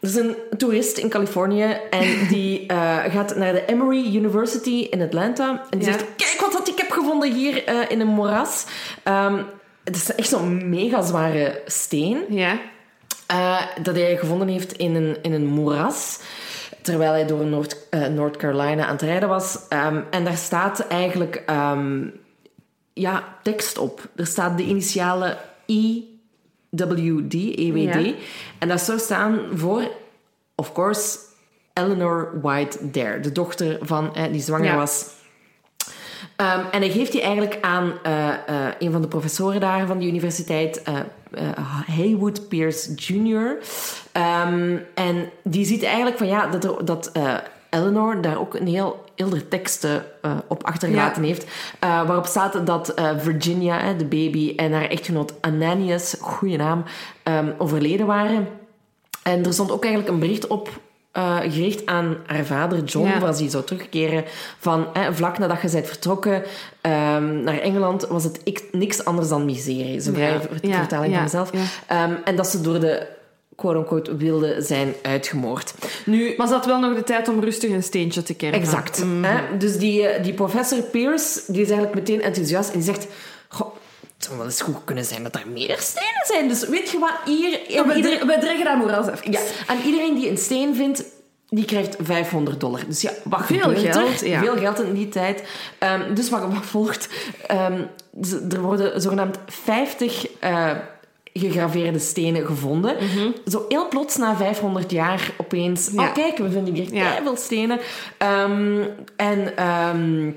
Er is een toerist in Californië en die uh, gaat naar de Emory University in Atlanta. En die Ja. zegt, kijk wat ik heb gevonden hier uh, in een moeras. Um, het is echt zo'n mega zware steen. Ja. Uh, dat hij gevonden heeft in een, in een moeras. Terwijl hij door North, uh, North Carolina aan het rijden was. Um, en daar staat eigenlijk um, ja, tekst op. Er staat de initiale I. WD, EWD. Ja. En dat zou staan voor, of course, Eleanor White Dare, de dochter van eh, die zwanger Ja. was. Um, en hij geeft die eigenlijk aan uh, uh, een van de professoren daar van de universiteit, uh, Haywood Pierce Jr. Um, en die ziet eigenlijk van ja, dat, er, dat Eleanor daar ook een heel helder teksten op achtergelaten Ja. heeft. waarop staat dat Virginia, de baby, en haar echtgenoot Ananias, goede naam, um, overleden waren. En er stond ook eigenlijk een bericht op uh, gericht aan haar vader John, Ja. waar ze zou terugkeren. Van hè, vlak nadat je bent vertrokken um, naar Engeland, was het ik, niks anders dan miserie. Zo vrij Ja. ver- Ja. vertaling Ja. van mezelf. Um, en dat ze door de quote-unquote wilde zijn uitgemoord. Nu, Maar ze had wel nog de tijd om rustig een steentje te kerven. Exact. Mm. Hè? Dus die, eh, die professor Pierce die is eigenlijk meteen enthousiast en die zegt... Goh, het zou wel eens goed kunnen zijn dat er meer stenen zijn. Dus weet je wat? Hier... Ja, we, ieder- dre- we dreggen dat moeras even. ja, aan iedereen die een steen vindt, die krijgt 500 dollar. Dus ja, wat Veel geld, ja. Veel geld in die tijd. Ehm, dus wat, wat volgt... ehm, er worden zogenaamd 50 eh, gegraveerde stenen gevonden. Zo heel plots na 500 jaar opeens... Mhm. Ja. Oh, kijk, we vinden hier Ja. veel stenen. Ehm, en... ehm,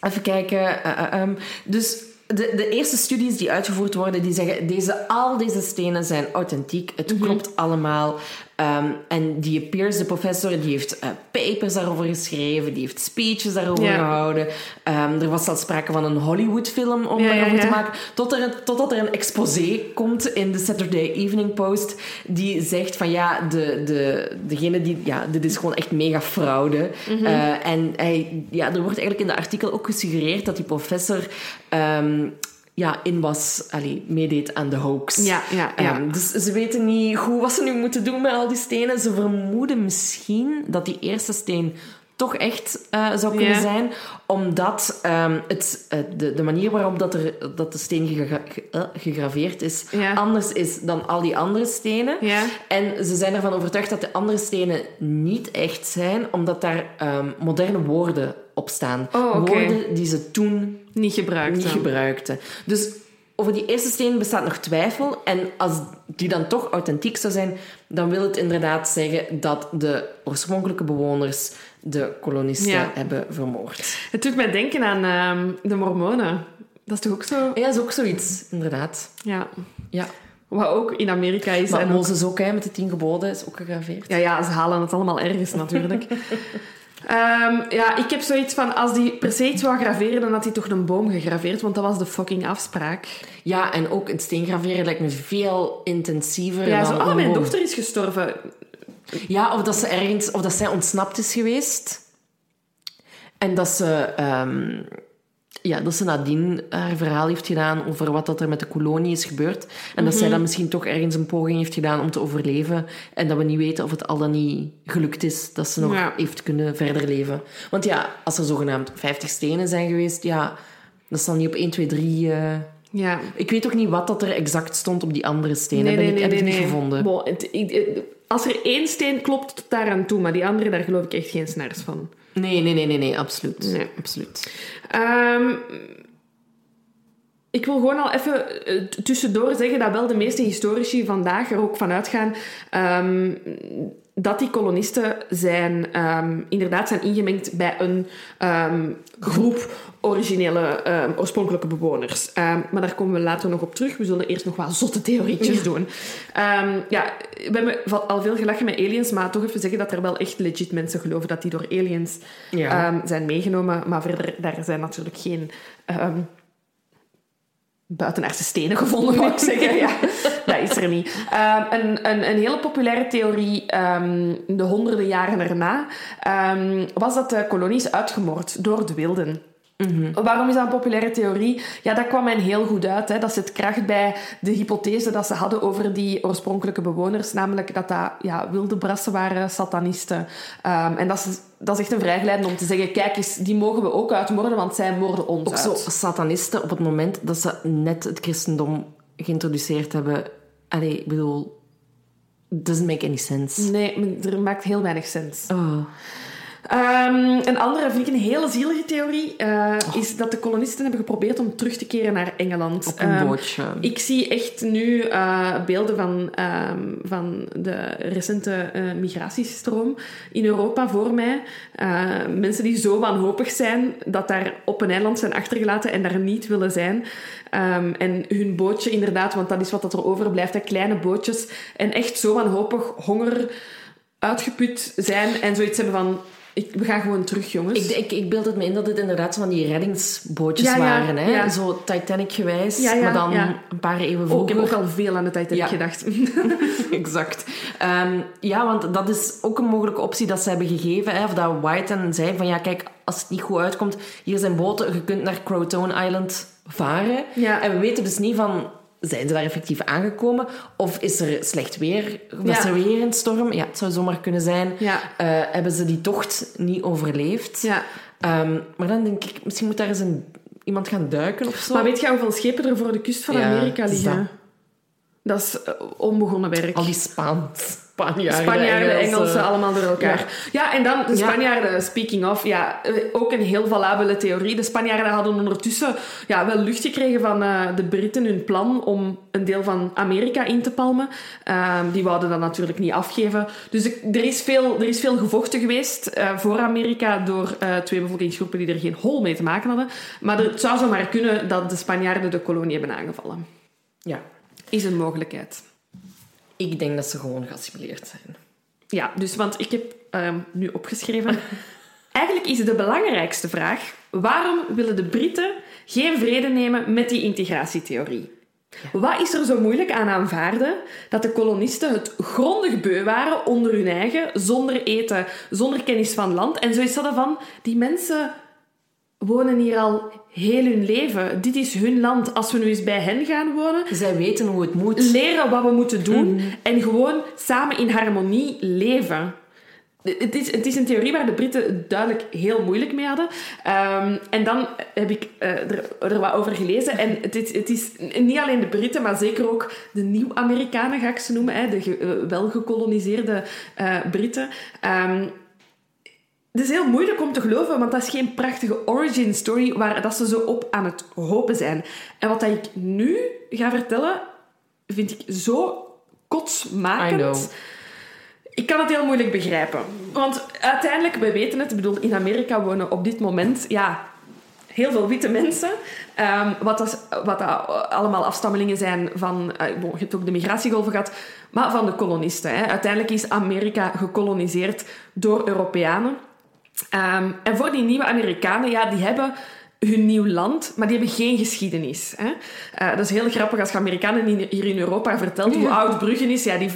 even kijken... eh, eh, ehm, dus... De, de eerste studies die uitgevoerd worden, die zeggen deze, al deze stenen zijn authentiek. Het Mhm. klopt allemaal. Ehm, en die Pierce, de professor, die heeft eh, papers daarover geschreven. Die heeft speeches daarover Ja. gehouden. Ehm, er was zelfs sprake van een Hollywood-film om Ja, ja, daarover te maken. Tot er, een- totdat er een exposé komt in de Saturday Evening Post. Die zegt van ja, de, de, degene die... Ja, dit is gewoon echt mega fraude. Mhm. Eh, en hij, ja, er wordt eigenlijk in de artikel ook gesuggereerd dat die professor... ehm, ja, in was, allee, meedeed aan de hoax. Ja, ja, ja. Ehm, dus ze weten niet goed wat ze nu moeten doen met al die stenen. Ze vermoeden misschien dat die eerste steen toch echt eh, zou kunnen zijn, omdat ehm, het, eh, de, de manier waarop dat, er, dat de steen gegra- ge- eh, gegraveerd is, anders is dan al die andere stenen. En ze zijn ervan overtuigd dat de andere stenen niet echt zijn, omdat daar ehm, moderne woorden op staan. Oh. Woorden die ze toen Niet gebruikt. niet. Dus over die eerste steen bestaat nog twijfel. En als die dan toch authentiek zou zijn, dan wil het inderdaad zeggen dat de oorspronkelijke bewoners de kolonisten Ja. hebben vermoord. Het doet mij denken aan ehm, de Mormonen. Dat is toch ook zo? Ja, dat is ook zoiets, inderdaad. Ja. Ja. Wat ook in Amerika is. Maar en ook- Mozes ook, hè, met de tien geboden, is ook gegraveerd. Ja, ja, ze halen het allemaal ergens natuurlijk. Ehm, ja, ik heb zoiets van, als die per se iets wou graveren, dan had hij toch een boom gegraveerd, want dat was de fucking afspraak. Ja, en ook het steengraveren lijkt me veel intensiever Ja, dan zo, oh, mijn dochter is gestorven. Ja, of dat ze ergens, of dat zij ontsnapt is geweest. En dat ze, ehm, ja, dat ze nadien haar verhaal heeft gedaan over wat dat er met de kolonie is gebeurd. En dat zij Mhm. dan misschien toch ergens een poging heeft gedaan om te overleven. En dat we niet weten of het al dan niet gelukt is dat ze nog Ja. heeft kunnen verder leven. Want ja, als er zogenaamd 50 stenen zijn geweest, ja, dat dan niet op 1, 2, 3. eh. Ja. Ik weet ook niet wat dat er exact stond op die andere stenen. ben ik, heb ik niet gevonden. Bon, het- ik- het- als er één steen klopt, tot daar aan toe, maar die andere, daar geloof ik echt geen snars van. Nee, nee, nee, nee, nee, absoluut. Nee. absoluut. Ehm, ik wil gewoon al even eh, tussendoor zeggen dat wel de meeste historici vandaag er ook van uitgaan ehm, dat die kolonisten zijn, ehm, inderdaad zijn ingemengd bij een groep originele, ehm, oorspronkelijke bewoners. Ehm, maar daar komen we later nog op terug. We zullen eerst nog wat zotte theorietjes doen. Ehm, ja, we hebben al veel gelachen met aliens, maar toch even zeggen dat er wel echt legit mensen geloven dat die door aliens Ja. zijn meegenomen. Maar verder, daar zijn natuurlijk geen buitenaardse stenen gevonden, wou ik zeggen. Ja, dat is er niet. Een, een, een hele populaire theorie, de honderden jaren erna, was dat de kolonie is uitgemoord door de wilden. Waarom is dat een populaire theorie? Ja, dat kwam hen heel goed uit. Hè. Dat zit kracht bij de hypothese dat ze hadden over die oorspronkelijke bewoners. Namelijk dat dat ja, wilde brassen waren, satanisten. Ehm, en dat is, dat is echt een vrijgeleide om te zeggen... Kijk eens, die mogen we ook uitmoorden, want zij moorden ons Ook uit. zo satanisten op het moment dat ze net het christendom geïntroduceerd hebben. Allee, ik bedoel... Doesn't make any sense. Nee, er maakt heel weinig sens. Oh. Ehm, een andere, vind ik een hele zielige theorie, eh, is dat de kolonisten hebben geprobeerd om terug te keren naar Engeland. Op een Ehm, bootje. Ik zie echt nu eh, beelden van, ehm, van de recente eh, migratiestroom in Europa voor mij. Mensen die zo wanhopig zijn dat daar op een eiland zijn achtergelaten en daar niet willen zijn. En hun bootje inderdaad, want dat is wat dat er overblijft, hè, kleine bootjes. En echt zo wanhopig, honger, uitgeput zijn en zoiets hebben van... Ik, we gaan gewoon terug, jongens. Ik, ik, ik beeld het me in dat dit inderdaad van die reddingsbootjes Ja, ja, waren. Hè? ja. Zo Titanic-gewijs, maar dan een paar eeuwen Oh, ik vroeger. heb ook al veel aan de Titanic Ja. gedacht. exact. Ehm, ja, want dat is ook een mogelijke optie dat ze hebben gegeven. Hè, of dat Whiten zei van ja, kijk, als het niet goed uitkomt, hier zijn boten, je kunt naar Crotone Island varen. Ja. En we weten dus niet van, zijn ze daar effectief aangekomen? Of is er slecht weer? Was Ja. er weer een storm? Ja, het zou zomaar kunnen zijn. Ja. Eh, hebben ze die tocht niet overleefd? ja. Ehm, maar dan denk ik, misschien moet daar eens een, iemand gaan duiken of zo. Maar weet je hoeveel schepen er voor de kust van Amerika liggen? Dat is eh, onbegonnen werk. Al die Spaans. Spanjaarden, Spanjaarden, Engelsen. Engelsen, allemaal door elkaar. Ja, en dan de Ja. Spanjaarden, speaking of, ja, eh, ook een heel valabele theorie. De Spanjaarden hadden ondertussen ja, wel lucht gekregen van eh, de Britten hun plan om een deel van Amerika in te palmen. Ehm, die wouden dat natuurlijk niet afgeven. Dus er is veel, er is veel gevochten geweest voor Amerika door twee bevolkingsgroepen die er geen hol mee te maken hadden. Maar er- het zou zomaar kunnen dat de Spanjaarden de kolonie hebben aangevallen. Ja. Is een mogelijkheid. Ik denk dat ze gewoon geassimileerd zijn. Ja, dus want ik heb ehm, nu opgeschreven. Eigenlijk is de belangrijkste vraag: waarom willen de Britten geen vrede nemen met die integratietheorie? Wat is er zo moeilijk aan aanvaarden dat de kolonisten het grondig beu waren onder hun eigen, zonder eten, zonder kennis van land? En zo is dat van, die mensen wonen hier al heel hun leven. Dit is hun land. Als we nu eens bij hen gaan wonen, Zij weten hoe het moet. leren wat we moeten doen en gewoon samen in harmonie leven. Het is, het is een theorie waar de Britten duidelijk heel moeilijk mee hadden. Ehm, en dan heb ik eh, er, er wat over gelezen. En het is, het is niet alleen de Britten, maar zeker ook de Nieuw-Amerikanen, ga ik ze noemen. Hè, de eh, wel gekoloniseerde eh, Britten. Ehm, het is heel moeilijk om te geloven, want dat is geen prachtige origin story waar dat ze zo op aan het hopen zijn. En wat dat ik nu ga vertellen, vind ik zo kotsmakend. Ik kan het heel moeilijk begrijpen. Want uiteindelijk, we weten het, ik bedoel, in Amerika wonen op dit moment ja, heel veel witte mensen. Ehm, wat, dat, wat dat allemaal afstammelingen zijn van... eh, bon, je hebt ook de migratiegolven gehad, maar van de kolonisten. Hè. Uiteindelijk is Amerika gekoloniseerd door Europeanen. Ehm, en voor die nieuwe Amerikanen, ja, die hebben hun nieuw land, maar die hebben geen geschiedenis. Hè? Eh, dat is heel grappig als je Amerikanen hier in Europa vertelt hoe oud Brugge is. Ja, die,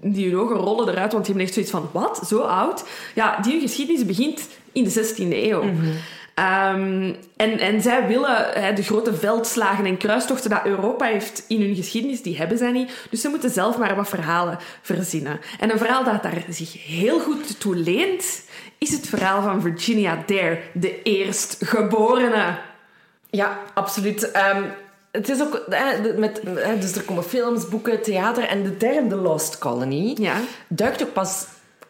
die, ogen rollen eruit, want die hebben echt zoiets van, wat? Zo oud? Ja, die hun geschiedenis begint in de 16e eeuw. Ehm, en, en zij willen hè, de grote veldslagen en kruistochten dat Europa heeft in hun geschiedenis, die hebben zij niet. Dus ze moeten zelf maar wat verhalen verzinnen. En een verhaal dat daar zich heel goed toe leent, is het verhaal van Virginia Dare, de eerstgeborene. Ja, absoluut. Ehm, het is ook... eh, met, eh, dus er komen films, boeken, theater. En de term The Lost Colony Ja. duikt ook pas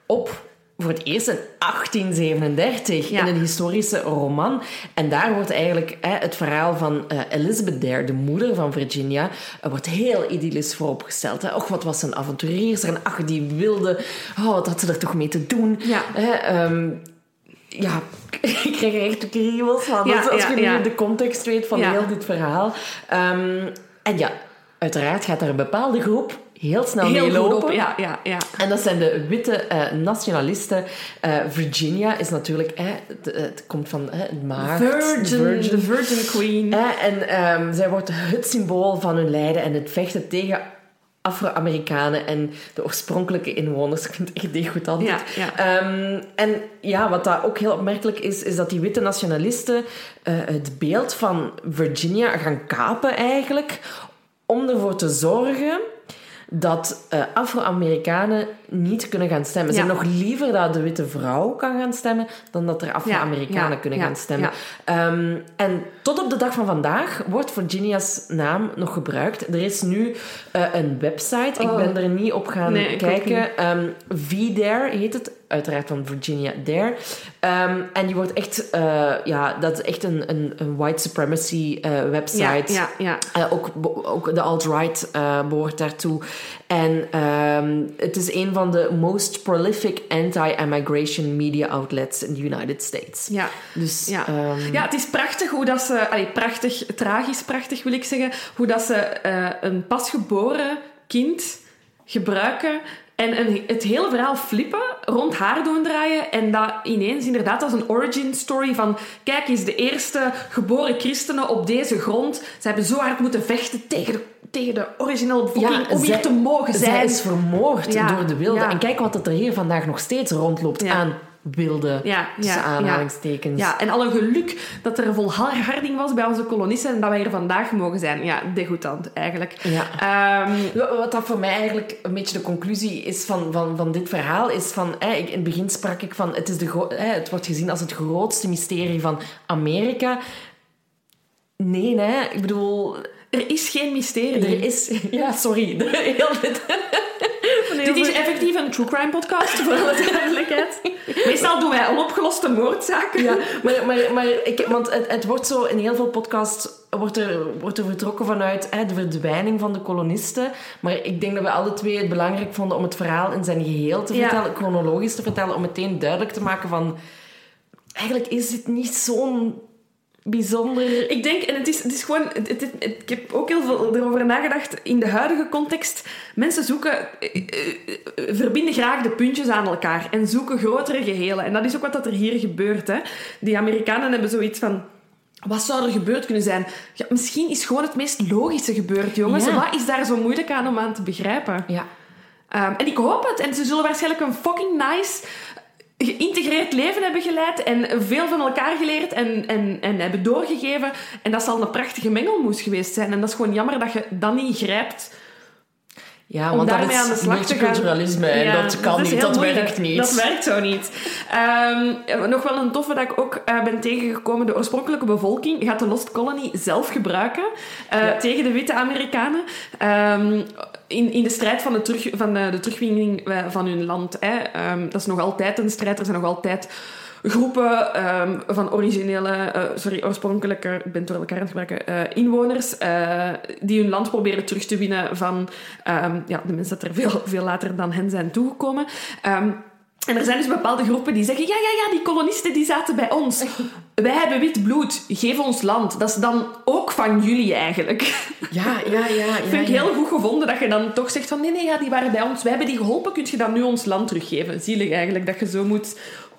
op voor het eerst in 1837 Ja. in een historische roman. En daar wordt eigenlijk eh, het verhaal van eh, Elizabeth Dare, de moeder van Virginia, eh, wordt heel idyllisch vooropgesteld. Hè. Och, wat was ze een avonturierster en ach, die wilde... Oh, wat had ze er toch mee te doen? Ja. Hè, ehm, ja, ik krijg er echt kriebels van. Ja, als je nu de context weet van heel dit verhaal. Ehm, en ja, uiteraard gaat er een bepaalde groep heel snel Heel goed meelopen. op. Ja, ja, ja. En dat zijn de witte eh, nationalisten. Eh, Virginia is natuurlijk... eh, het, het komt van eh, het maagd. Virgin, de Virgin Queen. Eh, en ehm, zij wordt het symbool van hun lijden en het vechten tegen Afro-Amerikanen en de oorspronkelijke inwoners. Ik vind het echt degoutant. Ja, ja. Ehm, en ja, wat daar ook heel opmerkelijk is, is dat die witte nationalisten eh, het beeld van Virginia gaan kapen eigenlijk, om ervoor te zorgen dat eh, Afro-Amerikanen niet kunnen gaan stemmen. Ze hebben nog liever dat de witte vrouw kan gaan stemmen dan dat er Afro-Amerikanen kunnen gaan stemmen. Ehm, en tot op de dag van vandaag wordt Virginia's naam nog gebruikt. Er is nu eh, een website. Ik Oh. ben er niet op gaan Nee, kijken. Ehm VDare heet het. Uiteraard van Virginia Dare. Ehm, en die wordt echt... eh, ja, dat is echt een, een, een white supremacy eh, website. Ja, ja, ja. Eh, ook, ook de alt-right eh, behoort daartoe. En ehm, het is een van de most prolific anti-immigration media outlets in the United States. ja. Dus Ja. ehm, ja, het is prachtig hoe dat ze... Allee, prachtig, tragisch prachtig wil ik zeggen. Hoe dat ze een pasgeboren kind gebruiken en een, het hele verhaal flippen, rond haar doen draaien en dat ineens inderdaad als een origin story van kijk eens, de eerste geboren christenen op deze grond, ze hebben zo hard moeten vechten tegen de, tegen de originele bevolking om hier te mogen zijn. Zij is vermoord Ja, door de wilde. ja. En kijk wat het er hier vandaag nog steeds rondloopt aan wilde, Ja, tussen ja, aanhalingstekens. Ja, en al een geluk dat er volharding was bij onze kolonisten en dat wij hier vandaag mogen zijn. Ja, degoutant eigenlijk. Ja. Ehm, Wat dat voor mij eigenlijk een beetje de conclusie is van, van, van dit verhaal, is van... eh, ik, in het begin sprak ik van... Het, is de eh, het wordt gezien als het grootste mysterie van Amerika. Nee, hè. Ik bedoel... Er is geen mysterie. Er is... Ja, sorry. Heel dit, Dit is effectief een true crime podcast, voor alle duidelijkheid. Meestal doen wij onopgeloste moordzaken. Ja, maar, maar, maar ik, want het, het wordt zo in heel veel podcasts wordt er, wordt er vertrokken vanuit hè, de verdwijning van de kolonisten. Maar ik denk dat we alle twee het belangrijk vonden om het verhaal in zijn geheel te Ja. vertellen, chronologisch te vertellen, om meteen duidelijk te maken van eigenlijk is dit niet zo'n bijzonder. Ik denk, en het is, het is gewoon... Het, het- het- ik heb ook heel veel erover nagedacht. In de huidige context, mensen zoeken... eh, eh, eh, verbinden graag de puntjes aan elkaar. En zoeken grotere gehelen. En dat is ook wat dat er hier gebeurt. Hè. Die Amerikanen hebben zoiets van... Wat zou er gebeurd kunnen zijn? Ja, misschien is gewoon het meest logische gebeurd, jongens. Ja. Wat is daar zo moeilijk aan om aan te begrijpen? Ja. Ehm, en ik hoop het. En ze zullen waarschijnlijk een fucking nice, geïntegreerd leven hebben geleid. En veel van elkaar geleerd en, en, en hebben doorgegeven. En dat zal een prachtige mengelmoes geweest zijn. En dat is gewoon jammer dat je dat niet grijpt. Ja, Om want daarmee aan de slag te gaan. multiculturalisme en Ja, dat kan niet, dat moeilijk. werkt niet. Dat werkt zo niet. Ehm, nog wel een toffe dat ik ook eh, ben tegengekomen. De oorspronkelijke bevolking gaat de Lost Colony zelf gebruiken eh, Ja. tegen de witte Amerikanen. Ehm, in, in de strijd van de, terug, van de, de terugwinning eh, van hun land. Hè. Ehm, dat is nog altijd een strijd. Er zijn nog altijd groepen ehm, van originele, eh, sorry, oorspronkelijke, ik ben het door elkaar aan het gebruiken, eh, inwoners eh, die hun land proberen terug te winnen van ehm, ja, de mensen dat er veel, veel later dan hen zijn toegekomen. Ehm, en er zijn dus bepaalde groepen die zeggen, ja, ja, ja, die kolonisten die zaten bij ons. Wij hebben wit bloed, geef ons land. Dat is dan ook van jullie eigenlijk. Ja, ja, ja. ja Vind ik ja. heel goed gevonden dat je dan toch zegt van nee, nee, ja, die waren bij ons. Wij hebben die geholpen, kun je dan nu ons land teruggeven. Zielig eigenlijk, dat je zo moet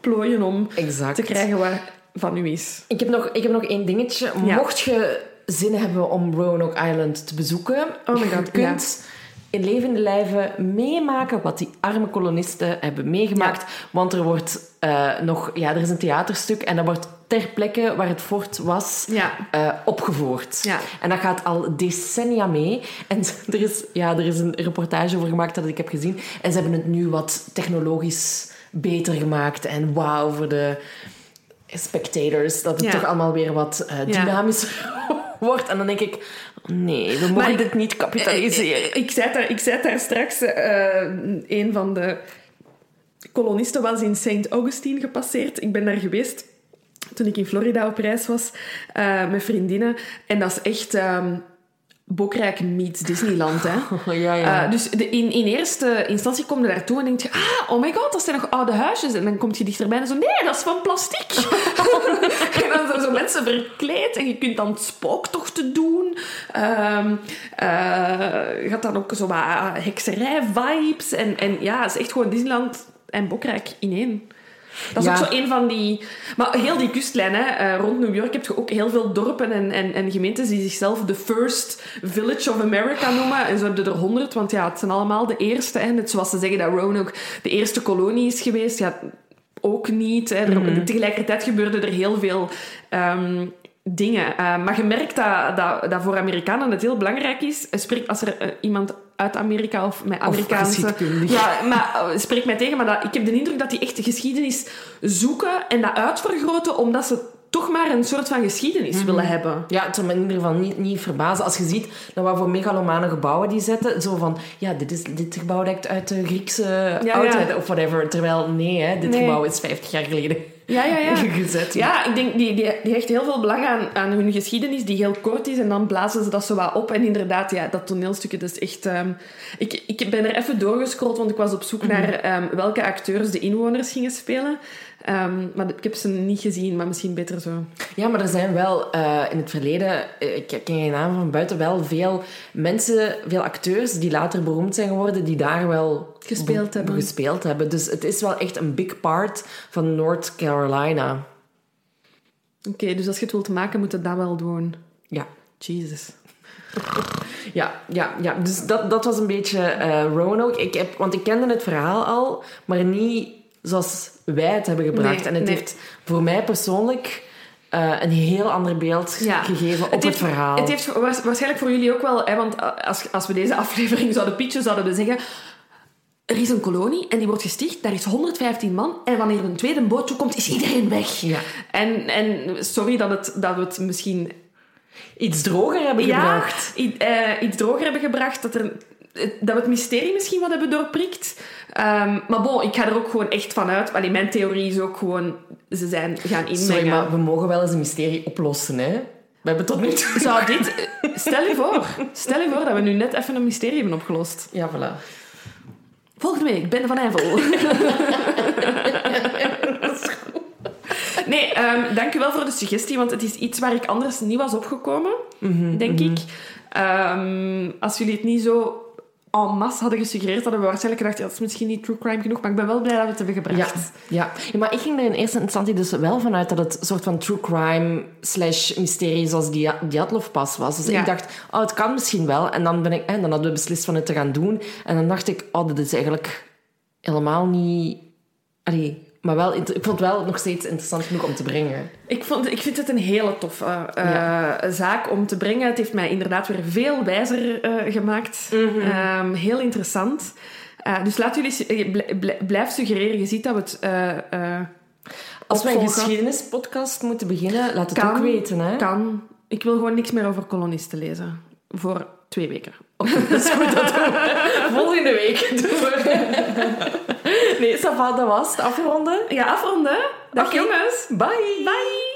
plooien om Exact. te krijgen wat van u is. Ik heb nog, ik heb nog één dingetje. Ja. Mocht je zin hebben om Roanoke Island te bezoeken, Oh my God, je kunt in levende lijven meemaken wat die arme kolonisten hebben meegemaakt. Want er wordt eh, nog, ja, er is een theaterstuk en dat wordt ter plekke waar het fort was Ja. eh, opgevoerd. Ja. En dat gaat al decennia mee. En er is, ja, er is een reportage over gemaakt dat ik heb gezien. En ze hebben het nu wat technologisch beter gemaakt. En wauw voor de spectators. Dat het Ja. toch allemaal weer wat eh, Ja. dynamischer wordt. En dan denk ik, nee, we mogen dit niet kapitaliseren. Ik zei daar, ik zei daar straks, eh, een van de kolonisten was in St. Augustine gepasseerd. Ik ben daar geweest toen ik in Florida op reis was eh, met vriendinnen. En dat is echt ehm Bokrijk meets Disneyland, hè. ja, ja. Eh, dus de, in, in eerste instantie kom je daartoe en denk je... Ah, oh my god, dat zijn nog oude huisjes. En dan kom je dichterbij en zo... Nee, dat is van plastic. en dan zijn zo mensen verkleed. En je kunt dan spooktochten doen. Ehm eh, je gaat dan ook zo wat hekserij-vibes. En, en ja, het is echt gewoon Disneyland en Bokrijk in één. Dat is Ja. ook zo een van die... Maar heel die kustlijn, hè, eh, rond New York heb je ook heel veel dorpen en, en, en gemeentes die zichzelf de First Village of America noemen. En zo hebben er honderd, want ja, het zijn allemaal de eerste. Hè. Net zoals ze zeggen dat Roanoke de eerste kolonie is geweest. Ja, ook niet. Hè. Er- Tegelijkertijd gebeurden er heel veel ehm, dingen. Eh, maar je merkt dat, dat, dat voor Amerikanen het heel belangrijk is. eh, Spreek, als er eh, iemand uit Amerika of met Amerikaanse... ja, maar uh, spreek mij tegen, maar dat, ik heb de indruk dat die echt de geschiedenis zoeken en dat uitvergroten, omdat ze toch maar een soort van geschiedenis Mhm. willen hebben. Ja, het zou me in ieder geval niet, niet verbazen als je ziet naar wat voor megalomane gebouwen die zetten. Zo van, ja, dit, is, dit gebouw lijkt uit de Griekse ja. oudheid of whatever. Terwijl, nee, hè, dit Nee. gebouw is 50 jaar geleden Ja, ja, ja. gezet. Ja, ik denk, die, die, die hecht heel veel belang aan, aan hun geschiedenis, die heel kort is, en dan blazen ze dat zo wat op. En inderdaad, ja, dat toneelstukje, dat is echt... ehm, ik, ik ben er even doorgescrolld, want ik was op zoek Mhm. naar ehm, welke acteurs de inwoners gingen spelen. Ehm, maar ik heb ze niet gezien, maar misschien beter zo. Ja, maar er zijn wel eh, in het verleden, eh, ik ken geen naam van buiten, wel veel mensen, veel acteurs die later beroemd zijn geworden, die daar wel Gespeeld be- hebben. gespeeld hebben. Dus het is wel echt een big part van North Carolina. Oké, dus als je het wilt maken, moet je dat wel doen. Ja. Jesus. Ja, ja, ja. dus dat, dat was een beetje eh Roanoke. Ik heb, want ik kende het verhaal al, maar niet zoals wij het hebben gebracht. Nee, en het nee. heeft voor mij persoonlijk eh, een heel ander beeld Ja. gegeven op het, heeft, verhaal. Het heeft waars- waarschijnlijk voor jullie ook wel... Hè, want als, als we deze aflevering zouden pitchen, zouden we zeggen... Er is een kolonie en die wordt gesticht. Daar is 115 man. En wanneer een tweede boot toekomt, is iedereen weg. Ja. En, en sorry dat, het, dat we het misschien Iets droger hebben ja, gebracht. i- eh, iets droger hebben gebracht. Dat, er, dat we het mysterie misschien wat hebben doorprikt. Ehm, maar bon, ik ga er ook gewoon echt van uit. Allee, mijn theorie is ook gewoon... Ze zijn gaan inmengen. Sorry, maar we mogen wel eens een mysterie oplossen, hè? We hebben tot nu toe... Zou dit... Stel je voor. Stel je voor dat we nu net even een mysterie hebben opgelost. Ja, voilà. Volgende week, Ben van Eyvel. Nee, ehm dank u wel voor de suggestie, want het is iets waar ik anders niet was opgekomen, denk ik. Ehm, als jullie het niet zo en masse hadden gesuggereerd, hadden we waarschijnlijk gedacht, ja, dat is misschien niet true crime genoeg, maar ik ben wel blij dat we het hebben gebracht. ja. ja, maar ik ging er in eerste instantie dus wel vanuit dat het een soort van true crime slash mysterie zoals die Djatlov pas was. Dus Ja. ik dacht, oh, het kan misschien wel. En dan, ben ik, en dan hadden we beslist van het te gaan doen. En dan dacht ik, oh, dit is eigenlijk helemaal niet... Allee, maar wel, ik vond het wel nog steeds interessant genoeg om te brengen. Ik, vond, ik vind het een hele toffe eh, zaak om te brengen. Het heeft mij inderdaad weer veel wijzer eh, gemaakt. Ehm, heel interessant. Eh, dus laat jullie... blijf suggereren. Je ziet dat we het... Als we een geschiedenispodcast moeten beginnen, laat het Kan. ook weten. Hè? Kan. Ik wil gewoon niks meer over kolonisten lezen. Voor twee weken. Dat is goed, dat doen we. Volgende week doen we. Nee, Sava, dat was het. Afronden. Ja, afronden. Dag Oké. jongens. Bye. Bye.